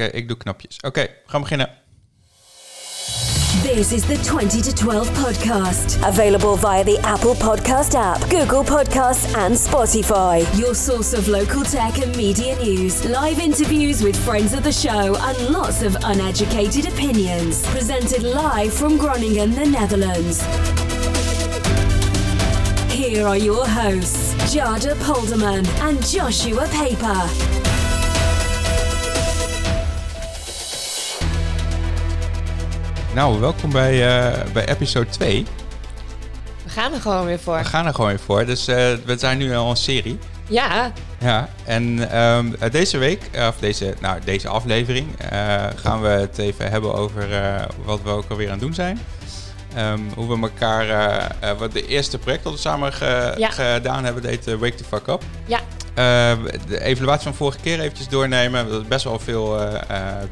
eh, ik doe knopjes. Oké, we gaan beginnen. This is the 20 to 12 podcast. Available via the Apple Podcast app, Google Podcasts, and Spotify. Your source of local tech and media news, live interviews with friends of the show, and lots of uneducated opinions. Presented live from Groningen, the Netherlands. Here are your hosts, Jada Polderman and Joshua Paper. Nou, welkom bij, eh, bij episode 2. We gaan er gewoon weer voor. We gaan er gewoon weer voor. Dus eh, we zijn nu al een serie. Ja, Ja, en ehm, eh, deze week, of deze, nou, deze aflevering, gaan we het even hebben over wat we ook alweer aan het doen zijn. Ehm, hoe we elkaar, wat de eerste project dat we samen ge- Ja. gedaan hebben, deed Wake the Fuck Up. ja, Eh, de evaluatie van vorige keer eventjes doornemen. We hebben best wel veel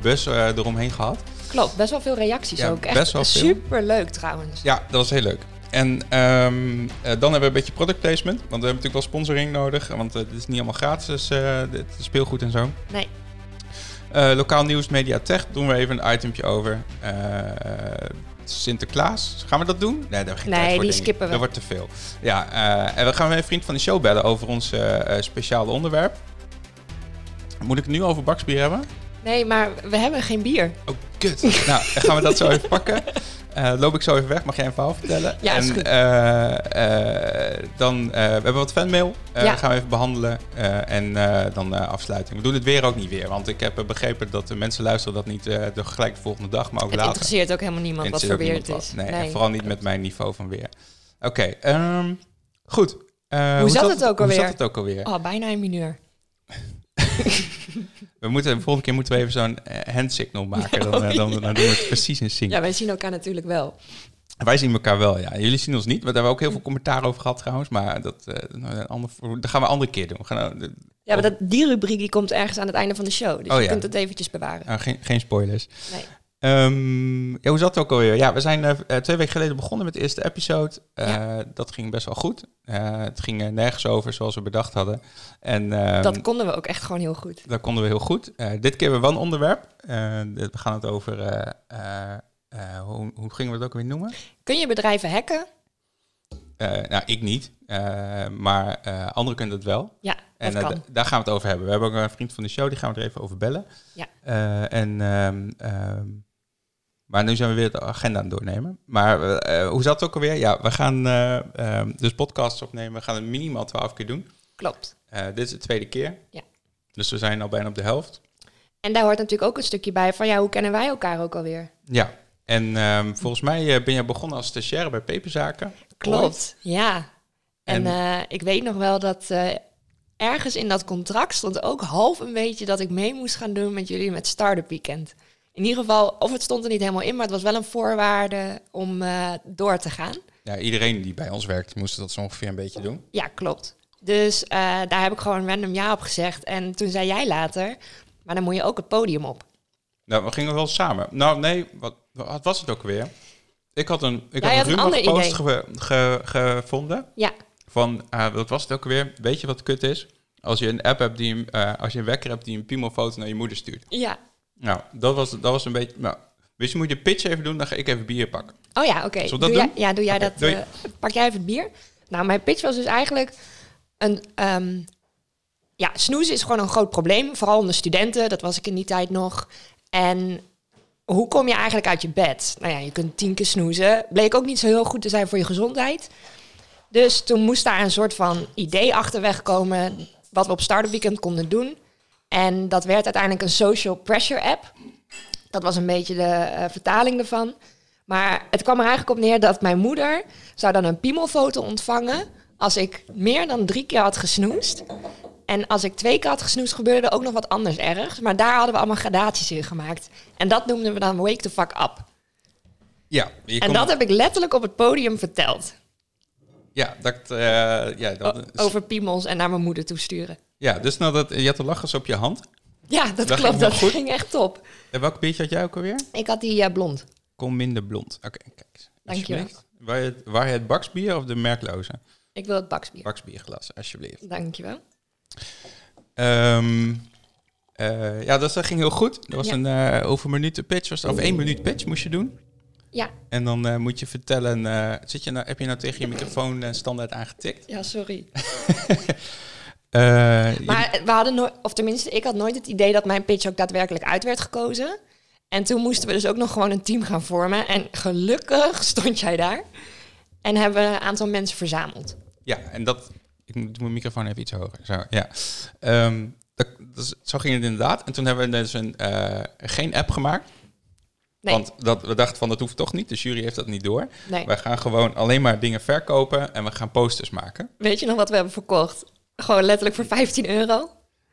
bus eromheen gehad. Klopt. Best wel veel reacties Ja, ook. Echt best wel veel. super leuk trouwens. Ja, dat was heel leuk. En ehm, eh, dan hebben we een beetje product placement. Want we hebben natuurlijk wel sponsoring nodig. Want eh, het is niet allemaal gratis, eh dit speelgoed en zo. Nee, Eh, lokaal nieuws, media tech, doen we even een itempje over. Eh, Sinterklaas, gaan we dat doen? Nee, daar hebben we geen Nee, tijd voor. die skippen we. Dat wordt te veel. Ja, eh, en we gaan weer een vriend van de show bellen over ons eh, eh, speciale onderwerp. Moet ik het nu over bakspier hebben? Nee, maar we hebben geen bier. Oh, kut. nou, dan gaan we dat zo even pakken. Eh, loop ik zo even weg, mag jij een verhaal vertellen? Ja, en is goed. eh, eh, dan, we hebben wat fanmail. Ja. Dat gaan we even behandelen. Eh, en dan afsluiting. We doen het weer ook niet weer. Want ik heb begrepen dat de mensen luisteren dat niet de, gelijk de volgende dag, maar ook Het later. interesseert ook helemaal niemand wat voor weer het is. Nee, en vooral niet met mijn niveau van weer. Oké, ehm, goed. Eh, zat het ook Hoe alweer? zat het ook alweer? Oh, bijna een mineur. We moeten, de volgende keer moeten we even zo'n eh, handsignal maken. Dan, eh, dan, dan doen we het precies in sync. Ja, wij zien elkaar natuurlijk wel. Wij zien elkaar wel, ja. Jullie zien ons niet. Want daar hebben we ook heel veel commentaar over gehad trouwens. Maar dat, ander, dat gaan we een andere keer doen. We gaan, Ja, maar dat, die rubriek die komt ergens aan het einde van de show. Dus Oh, je ja. kunt het eventjes bewaren. ah, geen, geen spoilers. Nee. Ehm, ja, hoe zat het ook alweer? Ja, we zijn eh, twee weken geleden begonnen met de eerste episode. Eh, Ja. Dat ging best wel goed. Eh, het ging er nergens over zoals we bedacht hadden. En ehm, dat konden we ook echt gewoon heel goed. dat konden we heel goed. Dit keer hebben we wel een onderwerp. We gaan het over... hoe, hoe gingen we het ook weer noemen? Kun je bedrijven hacken? Nou, ik niet. Maar anderen kunnen het wel. Ja, En dat daar gaan we het over hebben. We hebben ook een vriend van de show, die gaan we er even over bellen. Ja. Eh, en, ehm, maar nu zijn we weer de agenda aan het doornemen. Maar eh, hoe zat het ook alweer? Ja, we gaan eh, ehm, dus podcasts opnemen. We gaan het minimaal twaalf keer doen. Klopt. Eh, dit is de tweede keer. Ja. Dus we zijn al bijna op de helft. En daar hoort natuurlijk ook een stukje bij van ja, hoe kennen wij elkaar ook alweer? Ja. En ehm, volgens mij eh, ben je begonnen als stagiaire bij Peperzaken. Klopt, ja. En, En- eh, ik weet nog wel dat eh, ergens in dat contract stond ook half een beetje dat ik mee moest gaan doen met jullie met Startup Weekend. In ieder geval, of het stond er niet helemaal in, maar het was wel een voorwaarde om eh, door te gaan. Ja, iedereen die bij ons werkt, moest dat zo ongeveer een beetje doen. Ja, klopt. Dus eh, daar heb ik gewoon random ja op gezegd. En toen zei jij later, maar dan moet je ook het podium op. Nou, we gingen wel samen. Nou, nee, wat, wat was het ook weer? Ik had een, ik had een had een post ge- ge- gevonden. Ja, Van, ah, wat was het ook weer? Weet je wat kut is? Als je een app hebt die, eh, als je een wekker hebt die een piemelfoto naar je moeder stuurt. ja. Nou, dat was, dat was een beetje. Nou, wist je, moet je pitch even doen, dan ga ik even bier pakken. Oh ja, oké. Doe jij-? Ja, doe jij dat. eh, pak jij even het bier? Nou, mijn pitch was dus eigenlijk een. ehm, ja, snoezen is gewoon een groot probleem, vooral onder studenten. Dat was ik in die tijd nog. En hoe kom je eigenlijk uit je bed? Nou ja, je kunt tien keer snoezen. Bleek ook niet zo heel goed te zijn voor je gezondheid. Dus toen moest daar een soort van idee achterweg komen wat we op Startup Weekend konden doen. En dat werd uiteindelijk een social pressure app. Dat was een beetje de eh, vertaling ervan. Maar het kwam er eigenlijk op neer dat mijn moeder zou dan een piemelfoto ontvangen als ik meer dan drie keer had gesnoest. En als ik twee keer had gesnoest, gebeurde er ook nog wat anders ergs. Maar daar hadden we allemaal gradaties in gemaakt. En dat noemden we dan Wake the Fuck Up. Ja, En dat heb ik letterlijk op het podium verteld. Ja, dat, eh, ja, dat is- over piemels en naar mijn moeder toesturen. ja, dus nou dat, je had de lachers op je hand. Ja, dat, Dat klopt. Dat goed. ging echt top. En welk biertje had jij ook alweer? Ik had die eh, blond. Kom minder blond. Oké, kijk eens. Dankjewel. Waar je, het, waar je het baksbier of de merkloze? Ik wil het baksbier. Baksbierglas, alsjeblieft. Dankjewel. Ehm, Eh, ja, dat, dat ging heel goed. Er was Ja. een uh, hoeveel minuten pitch was? Of één minuut pitch moest je doen. Ja, En dan eh, moet je vertellen, eh, zit je nou, heb je nou tegen je microfoon eh, standaard aangetikt? ja, sorry. Maar we hadden nooit, of tenminste, ik had nooit het idee dat mijn pitch ook daadwerkelijk uit werd gekozen. En toen moesten we dus ook nog gewoon een team gaan vormen. En gelukkig stond jij daar. En hebben we een aantal mensen verzameld. Ja, en dat. Ik moet mijn microfoon even iets hoger. Zo, ja. Ehm, dat, zo ging het inderdaad. En toen hebben we dus een, geen app gemaakt. Nee, Want dat, we dachten van dat hoeft toch niet. De jury heeft dat niet door. nee. Wij gaan gewoon alleen maar dingen verkopen en we gaan posters maken. Weet je nog wat we hebben verkocht? Gewoon letterlijk voor 15 euro.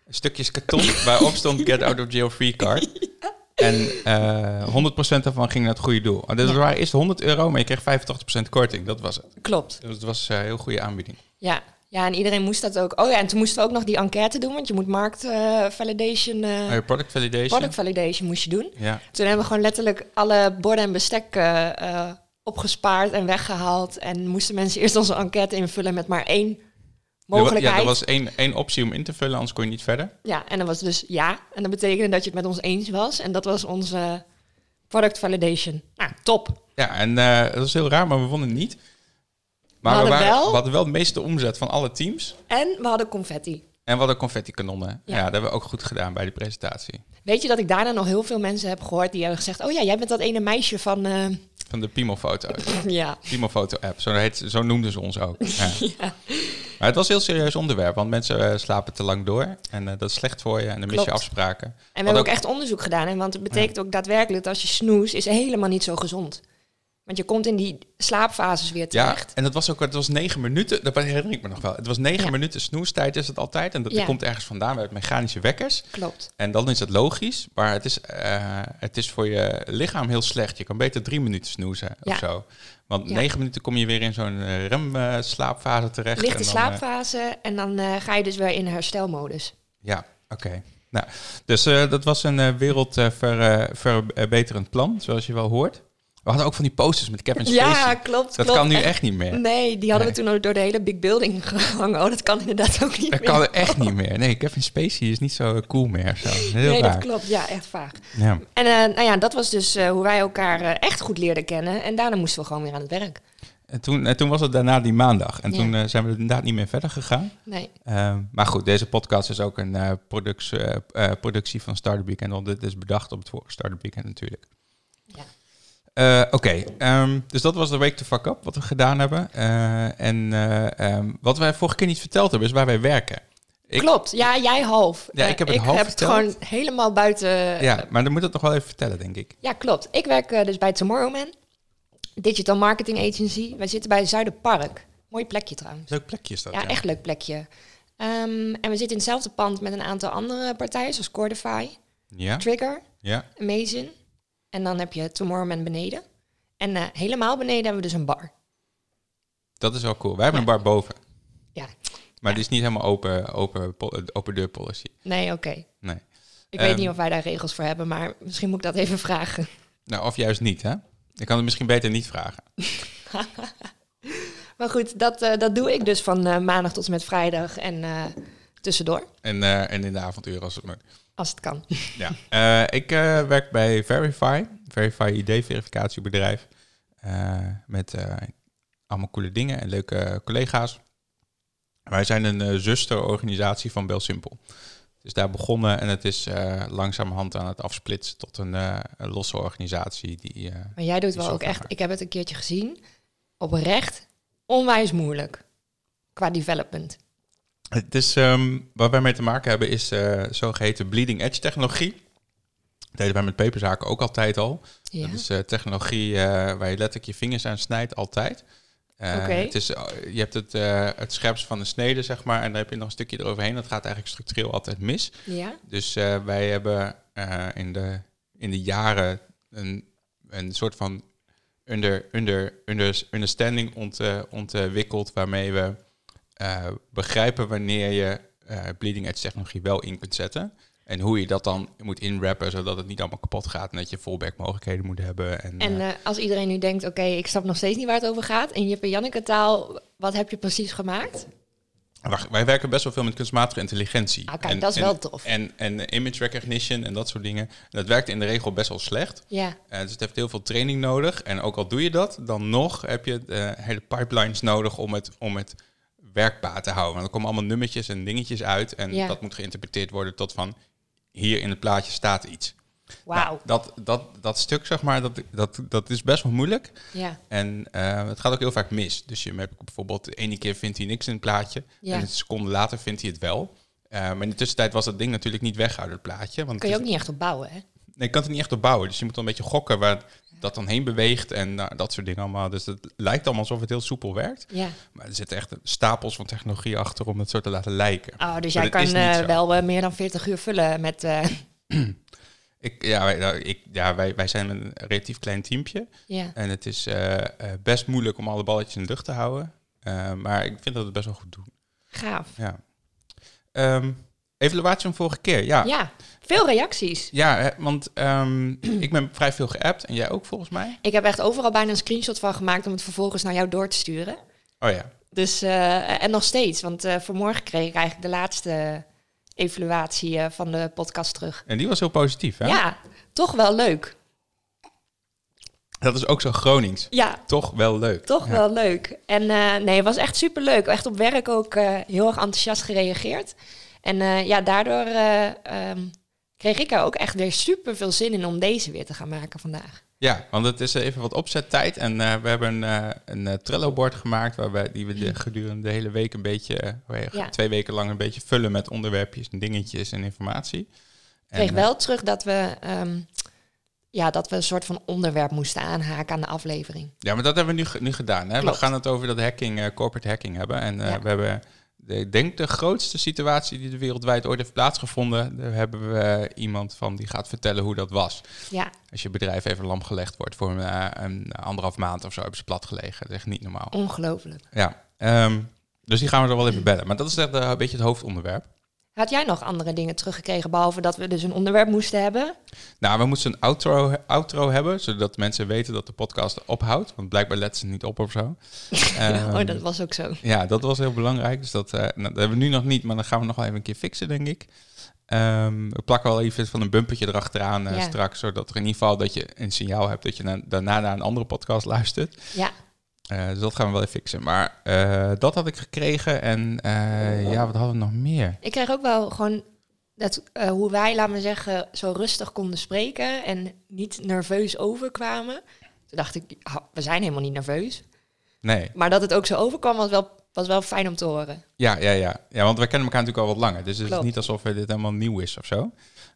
Stukjes karton waarop stond Get Out of Jail Free Card. En eh 100% daarvan ging naar het goede doel. Dus het waren eerst 100 euro, maar je kreeg 85% korting. Dat was het. Klopt. Dus het was eh, een heel goede aanbieding. Ja. Ja, en iedereen moest dat ook. Oh ja, en toen moesten we ook nog die enquête doen. Want je moet markt eh, validation, eh, Oh, product validation. product validation moest je doen. Ja. Toen hebben we gewoon letterlijk alle borden en bestek eh, opgespaard en weggehaald. En moesten mensen eerst onze enquête invullen met maar één mogelijkheid. Ja, er was één, één optie om in te vullen, anders kon je niet verder. Ja, en dat was dus ja. En dat betekende dat je het met ons eens was. En dat was onze product validation. Nou, top. Ja, en dat was heel raar, maar we wonnen niet. Maar we, hadden waren, wel- we hadden wel de meeste omzet van alle teams. En we hadden confetti. En we hadden confetti-kanonnen. Ja. Ja. dat hebben we ook goed gedaan bij de presentatie. Weet je dat ik daarna nog heel veel mensen heb gehoord die hebben gezegd... oh ja, jij bent dat ene meisje van... eh, Van de Pimo-foto. ja, Pimo-foto-app. Zo, heet, zo noemden ze ons ook. Ja. Maar het was een heel serieus onderwerp, want mensen eh, slapen te lang door. En eh, dat is slecht voor je en dan mis je afspraken. En we Wat hebben ook echt onderzoek gedaan. Hè? Want het betekent ook daadwerkelijk dat als je snoest, is helemaal niet zo gezond. Want je komt in die slaapfases weer Ja, terecht. en dat was ook het was negen minuten. Dat herinner ik me nog wel. Het was negen Ja. minuten snoestijd is het altijd. En dat Ja. komt ergens vandaan met mechanische wekkers. Klopt. En dan is het logisch, maar het is, eh, het is voor je lichaam heel slecht. Je kan beter drie minuten snoezen Ja. of zo. Want Ja. negen minuten kom je weer in zo'n uh, remslaapfase terecht. Lichte en dan, eh, slaapfase en dan eh, ga je dus weer in herstelmodus. ja, oké. Nou, dus eh, dat was een uh, wereldverbeterend plan, zoals je wel hoort. We hadden ook van die posters met Kevin Spacey. Ja, klopt. dat klopt. kan nu echt niet meer. Nee, die hadden Nee. we toen ook door de hele big building gehangen. Oh, dat kan inderdaad ook niet Dat meer. kan echt niet meer. Nee, Kevin Spacey is niet zo cool meer. Zo. Heel nee, dat klopt. Ja, echt vaag. Ja. En eh, nou ja, dat was dus eh, hoe wij elkaar eh, echt goed leerden kennen. En daarna moesten we gewoon weer aan het werk. En, toen, en toen was het daarna die maandag. En Ja. toen zijn we inderdaad niet meer verder gegaan. Nee. Ehm, maar goed, deze podcast is ook een eh, productie, productie van Startup Weekend. Dit is bedacht op het vorige Startup Weekend natuurlijk. Eh, Oké, ehm, dus dat was de Wake to Fuck Up, wat we gedaan hebben. Eh, en eh, ehm, wat wij vorige keer niet verteld hebben, is waar wij werken. Ik- Klopt. Ja, jij half. Ja, ik heb het half heb het gewoon helemaal buiten... ja, maar dan moet het nog wel even vertellen, denk ik. Ja, klopt. Ik werk dus bij Tomorrowman, Digital Marketing Agency. Wij zitten bij Zuiderpark. Mooi plekje trouwens. Leuk plekje is dat, Ja, echt leuk plekje. Ehm, en we zitten in hetzelfde pand met een aantal andere partijen, zoals Cordify, Ja, Trigger, ja. Amazing. En dan heb je Tomorrowman beneden. En eh, helemaal beneden hebben we dus een bar. dat is wel cool. Wij hebben Ja. een bar boven. Ja. Maar Ja. die is niet helemaal open, open, pol- open deur policy. Nee, oké. Nee. Ik Ehm. weet niet of wij daar regels voor hebben, maar misschien moet ik dat even vragen. Nou, of juist niet, hè? Ik kan het misschien beter niet vragen. Maar goed, dat, eh, dat doe ik dus van eh, maandag tot en met vrijdag en eh, tussendoor, En, eh, en in de avonturen als het moet. Als het kan. Ja. Eh, ik eh, werk bij Verify. Verify ID-verificatiebedrijf. Eh, met allemaal coole dingen en leuke collega's. Wij zijn een zusterorganisatie van BelSimpel. Het is daar begonnen en het is langzamerhand aan het afsplitsen tot een, een losse organisatie. Die, Maar jij doet wel ook echt, ik heb het een keertje gezien, oprecht onwijs moeilijk qua development. Het is, ehm, waar wij mee te maken hebben is eh zogeheten bleeding edge technologie. Dat deden wij met peperzaken ook altijd al. Ja. Dat is eh, technologie eh, waar je letterlijk je vingers aan snijdt, altijd. Het is, je hebt het, het scherpst van de snede, zeg maar, en dan heb je nog een stukje eroverheen. Dat gaat eigenlijk structureel altijd mis. ja? Dus wij hebben in, de, in de jaren een, een soort van under, under, under, understanding ont, ontwikkeld waarmee we eh, begrijpen wanneer je eh, bleeding edge technologie wel in kunt zetten. En hoe je dat dan moet inrappen, zodat het niet allemaal kapot gaat en dat je fallback mogelijkheden moet hebben. En, En eh, als iedereen nu denkt, oké, ik snap nog steeds niet waar het over gaat. En Jip en Janneke taal, wat heb je precies gemaakt? Wij werken best wel veel met kunstmatige intelligentie. Ah, kijk, dat is wel tof. En, en image recognition en dat soort dingen. En dat werkt in de regel best wel slecht. Ja, dus het heeft heel veel training nodig. En ook al doe je dat, dan nog heb je eh, hele pipelines nodig om het, om het werkbaar te houden. Want er komen allemaal nummertjes en dingetjes uit. En Ja. dat moet geïnterpreteerd worden tot van hier in het plaatje staat iets. wauw. Nou, dat, dat, dat stuk, zeg maar, dat, dat, dat is best wel moeilijk. Ja, En eh, het gaat ook heel vaak mis. Dus je hebt bijvoorbeeld de ene keer vindt hij niks in het plaatje. Ja. En een seconde later vindt hij het wel. Eh, maar in de tussentijd was dat ding natuurlijk niet weg uit het plaatje. Want kun je ook niet echt op bouwen, hè? Nee, je kan het niet echt op bouwen. Dus je moet dan een beetje gokken waar dat dan heen beweegt en nou, dat soort dingen allemaal. Dus het lijkt allemaal alsof het heel soepel werkt. Ja. Maar er zitten echt stapels van technologie achter om het zo te laten lijken. Oh, dus jij kan eh, wel eh, meer dan 40 uur vullen met... eh, Ik, ja, wij, nou, ik, ja wij, wij zijn een relatief klein teampje. ja. En het is best moeilijk om alle balletjes in de lucht te houden. Maar ik vind dat we het best wel goed doen. Gaaf. Ja. Ehm, evaluatie van vorige keer. Ja, ja. Ja, veel reacties. hè, want ehm, ik ben vrij veel geappt en jij ook volgens mij. Ik heb echt overal bijna een screenshot van gemaakt om het vervolgens naar jou door te sturen. Oh ja. Dus, eh, en nog steeds, want eh, vanmorgen kreeg ik eigenlijk de laatste evaluatie eh, van de podcast terug. En die was heel positief, hè? Ja, toch wel leuk. Dat is ook zo Gronings. Ja, Toch wel leuk. toch Ja. wel leuk. En nee, het was echt super leuk. Echt op werk ook heel erg enthousiast gereageerd. En ja, daardoor eh, ehm, kreeg ik er ook echt weer super veel zin in om deze weer te gaan maken vandaag. Ja, want het is even wat opzettijd. En eh, we hebben een, eh, een eh, Trello-bord gemaakt... Waarbij, die we de, gedurende de hele week een beetje... waar Ja. twee weken lang een beetje vullen met onderwerpjes en dingetjes en informatie. Ik kreeg En, wel terug dat we, ehm, ja, dat we een soort van onderwerp moesten aanhaken aan de aflevering. Ja, maar dat hebben we nu, nu gedaan. Hè? We gaan het over dat hacking, corporate hacking hebben. En Ja. we hebben, ik denk de grootste situatie die er wereldwijd ooit heeft plaatsgevonden. Daar hebben we eh, iemand van die gaat vertellen hoe dat was. Ja, Als je bedrijf even lam gelegd wordt voor een, eh, een anderhalf maand of zo hebben ze plat gelegen. Dat is echt niet normaal. ongelooflijk. Ja, ehm, dus die gaan we er wel even bellen. Maar dat is echt eh, een beetje het hoofdonderwerp. Had jij nog andere dingen teruggekregen, behalve dat we dus een onderwerp moesten hebben? Nou, we moesten een outro, outro hebben, zodat mensen weten dat de podcast ophoudt. Want blijkbaar letten ze niet op of zo. Ehm, oh, dat was ook zo. Ja, dat was heel belangrijk. Dus dat, eh, nou, dat hebben we nu nog niet, maar dan gaan we nog wel even een keer fixen, denk ik. Ehm, we plakken wel even van een bumpertje erachteraan Ja. straks, zodat er in ieder geval dat je een signaal hebt dat je na- daarna naar een andere podcast luistert. Ja, Eh, dus dat gaan we wel even fixen. Maar eh, dat had ik gekregen en eh, ja, wat hadden we nog meer? ik kreeg ook wel gewoon dat, hoe wij, laten we zeggen, zo rustig konden spreken en niet nerveus overkwamen. Toen dacht ik, we zijn helemaal niet nerveus. Nee, Maar dat het ook zo overkwam, was wel, was wel fijn om te horen. ja, ja, ja. Ja, want wij kennen elkaar natuurlijk al wat langer. Dus het is niet alsof dit helemaal nieuw is of zo.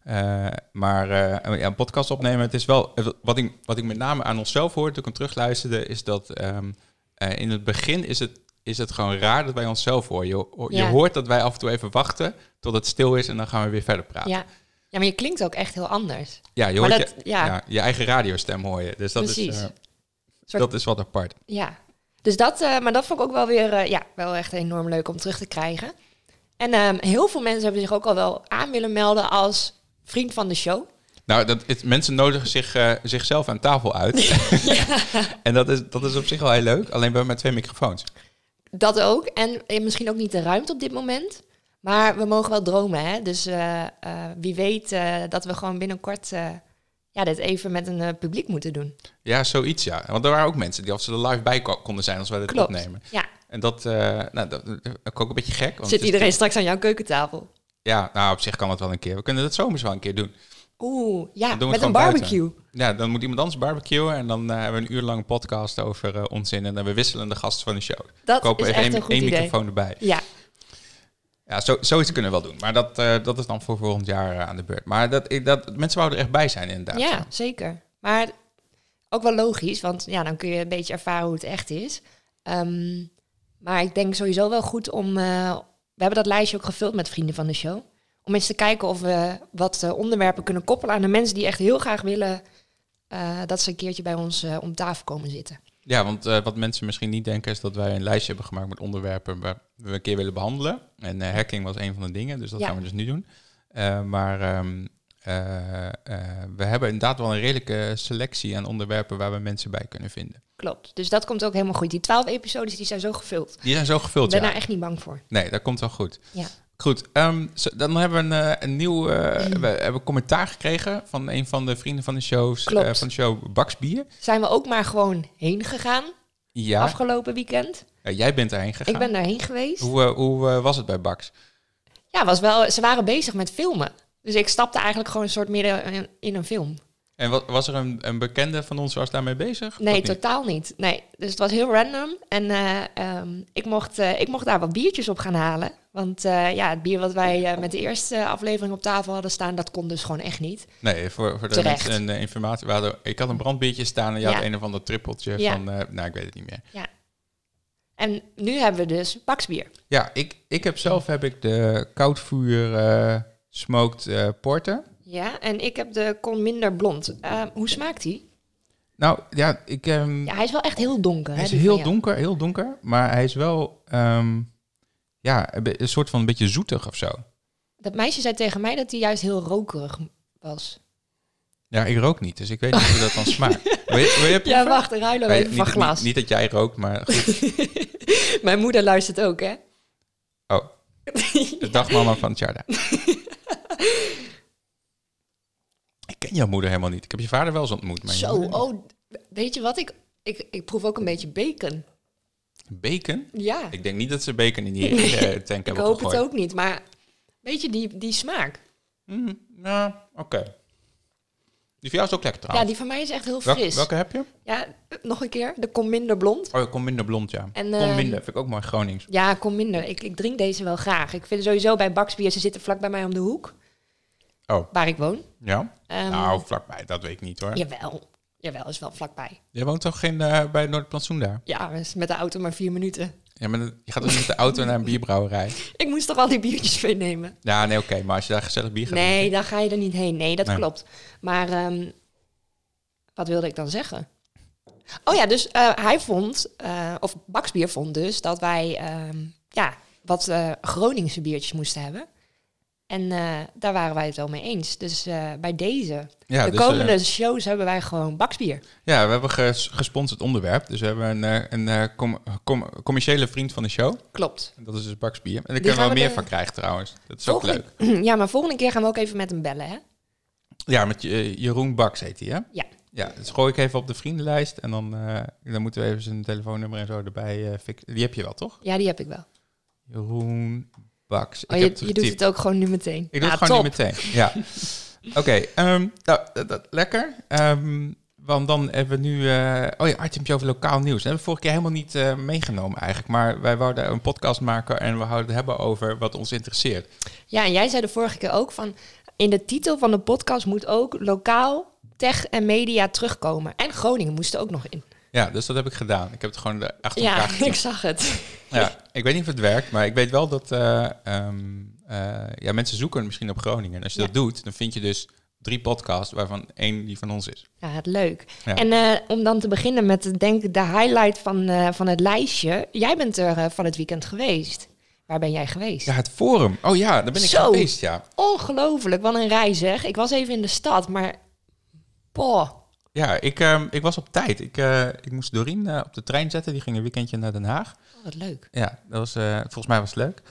Eh, maar eh, ja, een podcast opnemen, het is wel... Wat ik, wat ik met name aan onszelf hoor, toen ik hem terugluisterde, is dat ehm, eh, in het begin is het, is het gewoon raar dat wij onszelf horen. Je, je Ja. hoort dat wij af en toe even wachten tot het stil is en dan gaan we weer verder praten. Ja. ja, maar je klinkt ook echt heel anders. Ja, je hoort dat- je, ja. ja. je eigen radiostem hoor je. Dus dat, is, Precies. Soort- dat is wat apart. Ja, dus dat, maar dat vond ik ook wel weer, ja, wel echt enorm leuk om terug te krijgen. En ehm, heel veel mensen hebben zich ook al wel aan willen melden als vriend van de show. Nou, dat, het, mensen nodigen zich, eh, zichzelf aan tafel uit. en dat is, dat is op zich wel heel leuk. Alleen we hebben maar twee microfoons. Dat ook. En misschien ook niet de ruimte op dit moment. Maar we mogen wel dromen, hè. Dus eh, eh, wie weet dat we gewoon binnenkort ja, dit even met een publiek moeten doen. Ja, zoiets ja. Want er waren ook mensen die als ze er live bij ko- konden zijn als wij dit Klopt. opnemen. Ja, En dat, nou, dat, ook een beetje gek. Want zit iedereen straks aan jouw keukentafel? Ja, nou op zich kan het wel een keer. We kunnen het zomers wel een keer doen. Oeh, ja, met een barbecue. Ja, dan moet iemand anders barbecuen en dan eh, hebben we een uur lang podcast over eh, onzin. En dan we wisselen de gasten van de show. Dat Kopen is echt één, een goed één idee. microfoon erbij. Ja, Ja, zo, zoiets kunnen we wel doen. Maar dat, eh, dat is dan voor volgend jaar aan de beurt. Maar dat, ik- dat, mensen wouden er echt bij zijn inderdaad. Ja, zeker. Maar ook wel logisch, want ja, dan kun je een beetje ervaren hoe het echt is. Ehm, maar ik denk sowieso wel goed om. We hebben dat lijstje ook gevuld met vrienden van de show. Om eens te kijken of we wat eh, onderwerpen kunnen koppelen aan de mensen die echt heel graag willen eh, dat ze een keertje bij ons eh, om tafel komen zitten. Ja, want wat mensen misschien niet denken is dat wij een lijstje hebben gemaakt met onderwerpen waar we een keer willen behandelen. En hacking was een van de dingen, dus dat Ja. gaan we dus nu doen. Maar ehm, eh, eh, we hebben inderdaad wel een redelijke selectie aan onderwerpen waar we mensen bij kunnen vinden. Klopt. Dus dat komt ook helemaal goed. Die twaalf episodes die zijn zo gevuld. Die zijn zo gevuld, Ik ben ja. daar echt niet bang voor. Nee, dat komt wel goed. Ja. Goed, ehm, zo- dan hebben we een, eh, een nieuw eh, we hebben commentaar gekregen van een van de vrienden van de, shows, eh, van de show Baksbier. Zijn we ook maar gewoon heen gegaan Ja, afgelopen weekend. Ja, jij bent erheen gegaan. Ik ben daarheen geweest. Hoe, eh, hoe eh, was het bij Baks? Ja, was wel, ze waren bezig met filmen. Dus ik stapte eigenlijk gewoon een soort midden in, in een film. En wa- was er een, een bekende van ons was daarmee bezig? Nee, niet? totaal niet. Nee, dus het was heel random. En eh, ehm, ik, mocht, eh, ik mocht daar wat biertjes op gaan halen. Want eh, ja, het bier wat wij met de eerste aflevering op tafel hadden staan, dat kon dus gewoon echt niet. Nee, voor, voor de mensen een eh, informatie. We hadden, ik had een brandbiertje staan en je Ja. had een of ander trippeltje Ja. van... nou, ik weet het niet meer. Ja. En nu hebben we dus baksbier. Ja, ik, ik heb zelf heb ik de koudvuur smoked porter. Ja, en ik heb de kon minder blond. Eh, hoe smaakt die? Nou, ja, ik... ehm, Ja, hij is wel echt heel donker. hij is heel donker, heel donker. Maar hij is wel... ehm, ja, een, soort van een beetje zoetig of zo. Dat meisje zei tegen mij dat hij juist heel rokerig was. Ja, ik rook niet, dus ik weet niet hoe dat dan smaakt. Wil je, wil je Ja, wacht, ruilen we even van glas. Niet, niet dat jij rookt, maar goed. Mijn moeder luistert ook, hè? Oh, de dagmama van Tjarda. Ik ken jouw moeder helemaal niet. Ik heb je vader wel eens ontmoet. Maar Zo, oh, weet je wat? Ik, ik, ik proef ook een beetje bacon. Bacon? Ja, ik, Ik denk niet dat ze bacon in die eh, tank hebben hoop gegooid. het ook niet. Maar weet je, die, die smaak. Nou, oké. Die van jou is ook lekker Ja, trouwens. die van mij is echt heel fris. welke heb je? Ja, nog een keer. De kom minder blond. Oh, kom minder blond, ja. En, kom ehm, minder, vind ik ook mooi Gronings. Ja, kom minder. Ik, ik drink deze wel graag. Ik vind sowieso bij Baksbier, ze zitten vlak bij mij om de hoek. Oh. Waar ik woon. Ja? Ehm, nou, vlakbij, dat weet ik niet hoor. Jawel. Jawel, is wel vlakbij. Jij woont toch in, eh, bij Noordplantsoen daar? Ja, is met de auto maar vier minuten. Ja, maar je gaat ook met de auto naar een bierbrouwerij. Ik moest toch al die biertjes meenemen? Ja, nee, oké. maar als je daar gezellig bier gaat Nee, drinken- dan ga je er niet heen. Nee, dat Nee. klopt. Maar ehm, wat wilde ik dan zeggen? Oh ja, dus eh, hij vond, eh, of Baksbier vond dus, dat wij ehm, ja, wat Groningse biertjes moesten hebben. En eh, daar waren wij het wel mee eens. Dus eh, bij deze, Ja, de dus, komende eh, shows hebben wij gewoon Baksbier. ja, we hebben ges- gesponsord onderwerp. Dus we hebben een, een com- com- commerciële vriend van de show. Klopt. En dat is dus Baks Bier. En daar kunnen we wel we meer de- van krijgen trouwens. Dat is ook Volgende- leuk. Ja, maar volgende keer gaan we ook even met hem bellen, hè? Ja, met Je- Jeroen Baks heet hij, hè? Ja. Ja, dus gooi ik even op de vriendenlijst. En dan, dan moeten we even zijn telefoonnummer en zo erbij fixen. Die heb je wel, toch? Ja, die heb ik wel. Jeroen Ik Oh, je, heb het je doet het ook gewoon nu meteen. Ik doe Ja, het gewoon top. nu meteen. Ja. Oké, ehm, nou, dat, dat- lekker. Ehm, want dan hebben we nu... eh, oh ja, itemje over lokaal nieuws. Dat hebben we vorige keer helemaal niet eh, meegenomen eigenlijk. Maar wij wouden een podcast maken en we houden het hebben over wat ons interesseert. Ja, en jij zei de vorige keer ook van... in de titel van de podcast moet ook lokaal, tech en media terugkomen. En Groningen moest er ook nog in. Ja, dus dat heb ik gedaan. Ik heb het gewoon achter Ja, elkaar getypt. ik zag het. Ja, ik weet niet of het werkt, maar ik weet wel dat eh, ehm, eh, ja, mensen zoeken misschien op Groningen. En als je Ja. dat doet, dan vind je dus drie podcasts, waarvan één die van ons is. Ja, het leuk. Ja. En eh, om dan te beginnen met denk de highlight van, van het lijstje. Jij bent er van het weekend geweest. Waar ben jij geweest? Ja, het forum. Oh ja, daar ben ik Zo. geweest, ja. Ongelooflijk, wat een reis zeg. Ik was even in de stad, maar... Boah. Ja, ik, ehm, ik was op tijd. Ik, eh, ik moest Doreen eh, op de trein zetten. Die ging een weekendje naar Den Haag. Oh, wat leuk. Ja, dat was, eh, volgens mij was het leuk.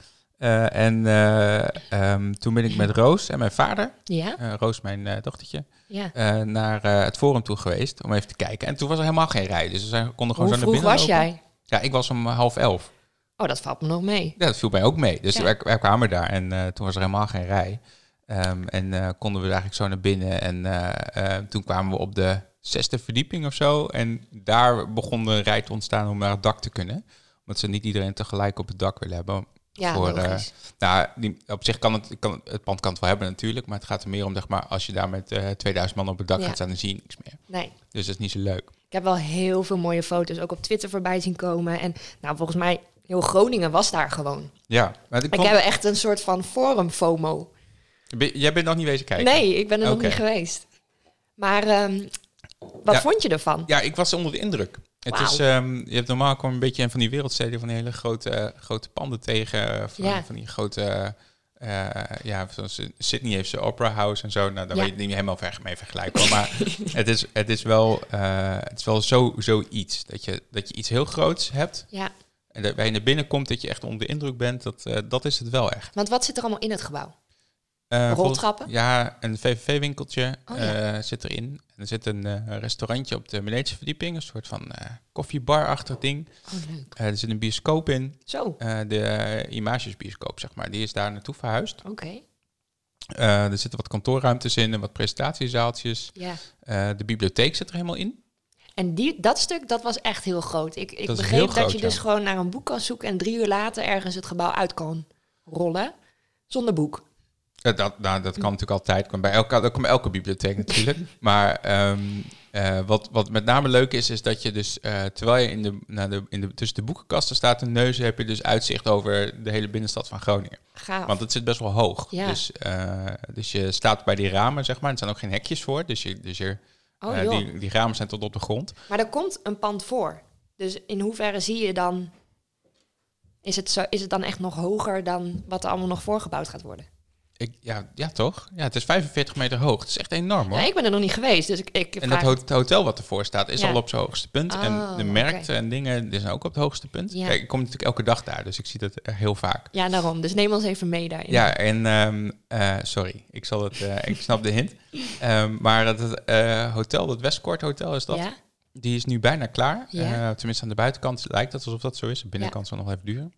En eh, ehm, toen ben ik met Roos en mijn vader, Ja? Roos mijn dochtertje, Ja. naar het forum toe geweest om even te kijken. En toen was er helemaal geen rij, dus we konden gewoon Hoe zo naar vroeg binnen was lopen. jij? Ja, ik was om half elf. Oh, dat valt me nog mee. Ja, dat viel mij ook mee. Dus Ja. wij, wij kwamen daar en toen was er helemaal geen rij. Ehm, en konden we eigenlijk zo naar binnen. En toen kwamen we op de zesde verdieping of zo. En daar begon de rij te ontstaan om naar het dak te kunnen. Omdat ze niet iedereen tegelijk op het dak willen hebben. Ja, voor, logisch. Nou, die, op zich kan het, kan, het pand kan het wel hebben natuurlijk. Maar het gaat er meer om, zeg maar, als je daar met eh 2000 man op het dak Ja. gaat staan, dan zie je niks meer. Nee. Dus dat is niet zo leuk. Ik heb wel heel veel mooie foto's ook op Twitter voorbij zien komen. En nou, volgens mij, heel Groningen was daar gewoon. Ja, maar ik Ik heb echt een soort van forum FOMO. Ben- jij bent nog niet wezen kijken? Nee, ik ben er nog niet geweest. Maar ehm, wat Ja. vond je ervan? Ja, ik was onder de indruk. Het is, ehm, je hebt normaal gewoon een beetje van die wereldsteden van die hele grote, grote panden tegen, van, Ja. van die grote eh, ja, zoals Sydney heeft zijn Opera House en zo. Nou, daar Ja. weet je niet helemaal ver mee vergelijken. maar het is, het is wel, eh, het is wel zo, zoiets. Dat je, dat je iets heel groots hebt. Ja, En dat waar je naar binnen komt, dat je echt onder de indruk bent. Dat, eh, dat is het wel echt. want wat zit er allemaal in het gebouw? Volgens- Roltrappen? Ja, een VVV-winkeltje Oh, ja. eh, zit erin. En er zit een eh, restaurantje op de verdieping. Een soort van koffiebar-achtig ding. Oh, leuk. Er zit een bioscoop in. Zo, de Images-bioscoop, zeg maar. Die is daar naartoe verhuisd. oké. Er zitten wat kantoorruimtes in en wat presentatiezaaltjes. Ja. De bibliotheek zit er helemaal in. En die, dat stuk, dat was echt heel groot. Ik, ik Dat begreep dat groot, je ja. dus gewoon naar een boek kan zoeken en drie uur later ergens het gebouw uit kan rollen. Zonder boek. Dat, nou, dat kan natuurlijk altijd. Kan bij elke, dat kan bij elke bibliotheek natuurlijk. maar ehm, eh, wat, wat met name leuk is, is dat je dus, eh, terwijl je in de, naar de, in de, tussen de boekenkasten staat en neuzen, heb je dus uitzicht over de hele binnenstad van Groningen. Gaaf. Want het zit best wel hoog. Ja. Dus, eh, dus je staat bij die ramen, zeg maar. Er zijn ook geen hekjes voor. Dus, je, dus je, oh, die, die ramen zijn tot op de grond. Maar er komt een pand voor. Dus in hoeverre zie je dan... Is het, zo, is het dan echt nog hoger dan wat er allemaal nog voorgebouwd gaat worden? Ik, ja, ja, toch? Ja, het is 45 meter hoog. Het is echt enorm, hoor. Ja, ik ben er nog niet geweest, dus ik, ik En dat ho- hotel wat ervoor staat is Ja. al op zijn hoogste punt. en Oh, de oké. markten en dingen die zijn ook op het hoogste punt. Ja. Kijk, ik kom natuurlijk elke dag daar, dus ik zie dat heel vaak. Ja, daarom. Dus neem ons even mee daarin. Ja, en ehm, eh, sorry, ik zal het, eh, ik snap de hint. Ehm, maar het eh, hotel, het Westcourt Hotel is dat, die is nu bijna klaar. Tenminste aan de buitenkant lijkt het alsof dat zo is. De binnenkant zal nog even duren.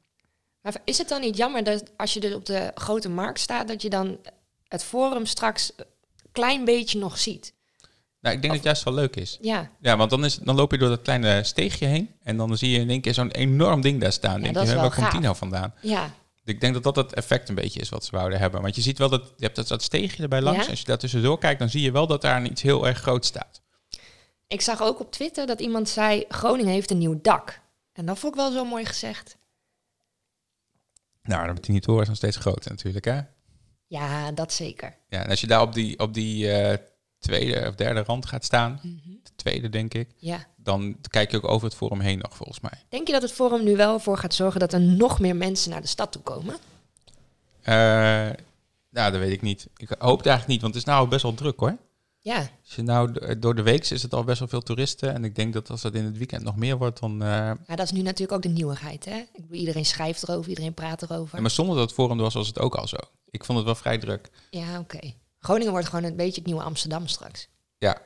Maar is het dan niet jammer dat als je dus op de grote markt staat, dat je dan het forum straks een klein beetje nog ziet? Nou, ik denk dat het juist wel leuk is. Ja, Ja, want dan, is, dan loop je door dat kleine steegje heen. En dan zie je in één keer zo'n enorm ding daar staan. Ja, denk dat je, is hè, wel waar komt die gaaf. nou vandaan? ja. Ik denk dat dat het effect een beetje is wat ze wouden hebben. Want je ziet wel dat je hebt dat, dat steegje erbij langs. Ja. Als je daar tussendoor kijkt, dan zie je wel dat daar iets heel erg groot staat. Ik zag ook op Twitter dat iemand zei, Groningen heeft een nieuw dak. En dat vond ik wel zo mooi gezegd. Nou, dan die toren is nog steeds groot natuurlijk, hè? Ja, dat zeker. Ja, en als je daar op die, op die eh, tweede of derde rand gaat staan, Mhm. de tweede denk ik, Ja. dan kijk je ook over het forum heen nog volgens mij. Denk je dat het forum nu wel voor gaat zorgen dat er nog meer mensen naar de stad toe komen? Eh, nou, dat weet ik niet. Ik hoop het eigenlijk niet, want het is nou best wel druk hoor. Ja, Als je nou d- door de week is het al best wel veel toeristen. En ik denk dat als dat in het weekend nog meer wordt, dan. eh, ja dat is nu natuurlijk ook de nieuwigheid. Hè? Ik bedoel, iedereen schrijft erover, iedereen praat erover. ja, maar zonder dat het forum was, was het ook al zo. Ik vond het wel vrij druk. Ja, oké. Groningen wordt gewoon een beetje het nieuwe Amsterdam straks. Ja,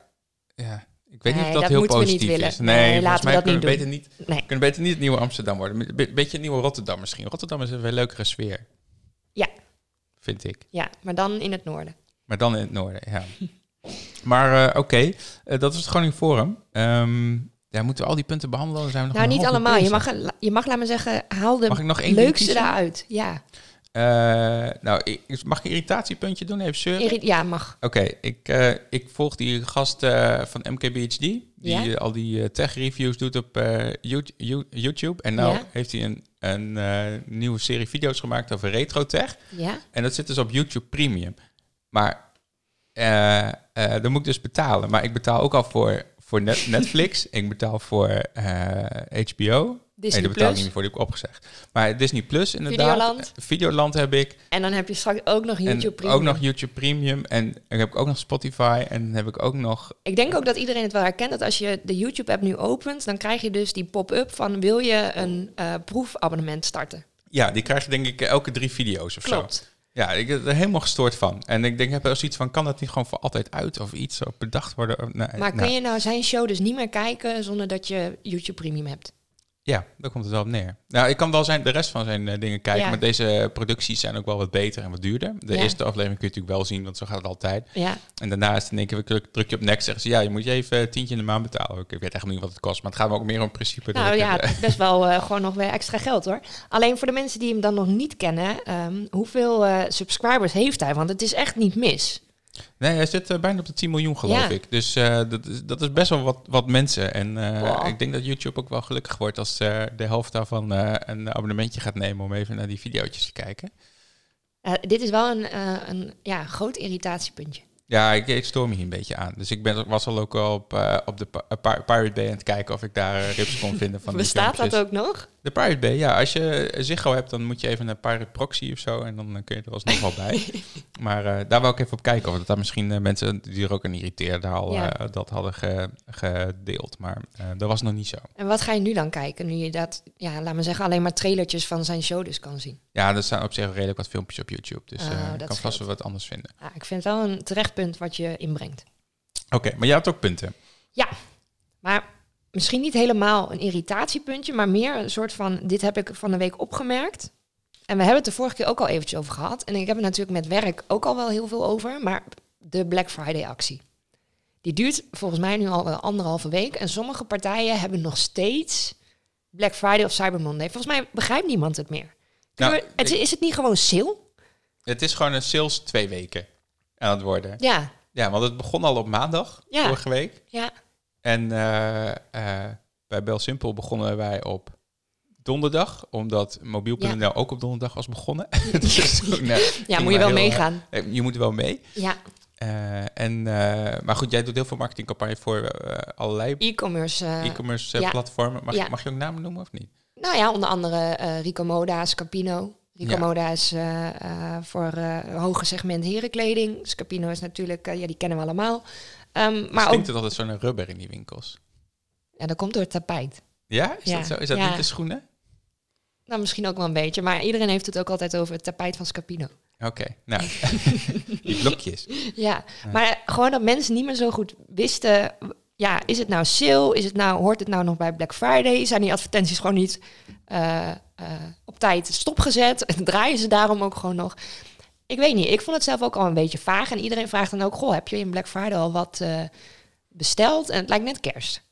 ja. Ik weet Nee, niet of dat, dat heel positief is. Nee, Nee, laten we dat kunnen we niet beter niet, Nee. kunnen beter niet het nieuwe Amsterdam worden. Een be- beetje het nieuwe Rotterdam misschien. Rotterdam is een veel leukere sfeer. Ja. Vind ik. Ja, maar dan in het noorden. Maar dan in het noorden, ja. maar eh, oké, Eh, dat was het Groningen Forum. Ja, moeten we al die punten behandelen? Dan zijn we nog Nou, niet allemaal. Je mag, je mag, laat maar zeggen, haal de Mag ik nog één ding leukste eruit. Ja. Eh, nou, ik, mag ik een irritatiepuntje doen? Even zeuren? Ja, mag. Oké, ik, ik volg die gast van MKBHD, die Ja? al die tech-reviews doet op You- You- YouTube. En nou Ja? heeft hij een, een nieuwe serie video's gemaakt over retro-tech. Ja? En dat zit dus op YouTube Premium. Maar eh, eh, dan moet ik dus betalen. Maar ik betaal ook al voor, voor Net- Netflix. ik betaal voor eh, HBO. Disney nee, betaal ik niet meer voor, die heb ik opgezegd. Maar Disney Plus inderdaad. Videoland. Eh, Videoland heb ik. En dan heb je straks ook nog YouTube en Premium. ook nog YouTube Premium. En dan heb ik ook nog Spotify. En dan heb ik ook nog... Ik denk ook dat iedereen het wel herkent dat als je de YouTube-app nu opent, dan krijg je dus die pop-up van wil je een eh, proefabonnement starten. Ja, die krijg je denk ik elke drie video's of zo. Ja, ik ben er helemaal gestoord van. En ik denk, ik heb wel zoiets van, kan dat niet gewoon voor altijd uit? Of iets op bedacht worden? Of- Nee, Maar kun je nou zijn show dus niet meer kijken zonder dat je YouTube Premium hebt? Ja, daar komt het wel op neer. Nou, ik kan wel zijn, de rest van zijn eh, dingen kijken, Ja. maar deze producties zijn ook wel wat beter en wat duurder. De Ja. eerste aflevering kun je natuurlijk wel zien, want zo gaat het altijd. Ja, En daarna is het in één keer, druk, druk je op next, zeggen ze, ja, je moet je even een tientje in de maand betalen. Ik weet eigenlijk niet wat het kost, maar het gaat me ook meer om principe. nou ik ja, het, het eh, is best wel eh, gewoon nog weer extra geld hoor. Alleen voor de mensen die hem dan nog niet kennen, ehm, hoeveel eh, subscribers heeft hij? Want het is echt niet mis. Nee, hij zit eh, bijna op de 10 miljoen, geloof Ja. ik. Dus eh, dat, is, dat is best wel wat, wat mensen. En eh, Wow. ik denk dat YouTube ook wel gelukkig wordt als de helft daarvan een abonnementje gaat nemen om even naar die video's te kijken. Dit is wel een, een ja, groot irritatiepuntje. Ja, ik, ik stoor me hier een beetje aan. Dus ik ben, was al ook al op, op de Pi- Pi- Pirate Bay aan het kijken of ik daar rips kon vinden van die Bestaat dat ook nog? De Pirate Bay, ja. Als je Ziggo hebt, dan moet je even naar Pirate Proxy of zo. En dan kun je er alsnog wel bij. Maar eh, daar wou ik even op kijken. Of dat daar misschien eh, mensen die er ook een irriteerde al Ja. eh, dat hadden ge- gedeeld. Maar eh, dat was nog niet zo. En wat ga je nu dan kijken? Nu je dat, ja, laat maar zeggen, alleen maar trailertjes van zijn show dus kan zien. Ja, er staan op zich redelijk wat filmpjes op YouTube. Dus eh, ik dat kan vast wel wat anders vinden. Ja, ik vind het wel een terecht punt wat je inbrengt. Oké, maar jij hebt ook punten. Ja, maar misschien niet helemaal een irritatiepuntje, maar meer een soort van, dit heb ik van de week opgemerkt. En we hebben het de vorige keer ook al eventjes over gehad. En ik heb het natuurlijk met werk ook al wel heel veel over. Maar de Black Friday actie. Die duurt volgens mij nu al anderhalve week. En sommige partijen hebben nog steeds Black Friday of Cyber Monday. Volgens mij begrijpt niemand het meer. Nou, we- het, is het niet gewoon sale? Het is gewoon een sales twee weken aan het worden. Ja, Ja, want het begon al op maandag Ja. vorige week. ja. En eh, eh, bij Bel Simpel begonnen wij op donderdag, omdat mobiel.nl ook op donderdag was begonnen. dus eh, ja moet je wel meegaan. eh, je moet er wel mee. Ja, en, maar goed, jij doet heel veel marketingcampagne voor allerlei e-commerce. e-commerce ja. platformen. Mag, Ja. mag je ook namen noemen of niet? Nou ja, onder andere Rico Moda, Scapino. Rico. Moda is voor hoge segment herenkleding. Scapino is natuurlijk, ja, die kennen we allemaal. Ehm, Maar maar ook, stinkt het altijd zo'n rubber in die winkels? ja, dat komt door het tapijt. Ja, is Ja. dat zo? Is dat Ja. niet de schoenen? Nou, misschien ook wel een beetje, maar iedereen heeft het ook altijd over het tapijt van Scapino. Oké, nou, die blokjes. Ja, maar gewoon dat mensen niet meer zo goed wisten. Ja, is het nou sale? Is het nou, hoort het nou nog bij Black Friday? Zijn die advertenties gewoon niet eh, eh, op tijd stopgezet? En draaien ze daarom ook gewoon nog? Ik weet niet. Ik vond het zelf ook al een beetje vaag. En iedereen vraagt dan ook: Goh, heb je in Black Friday al wat eh, besteld? En het lijkt net kerst.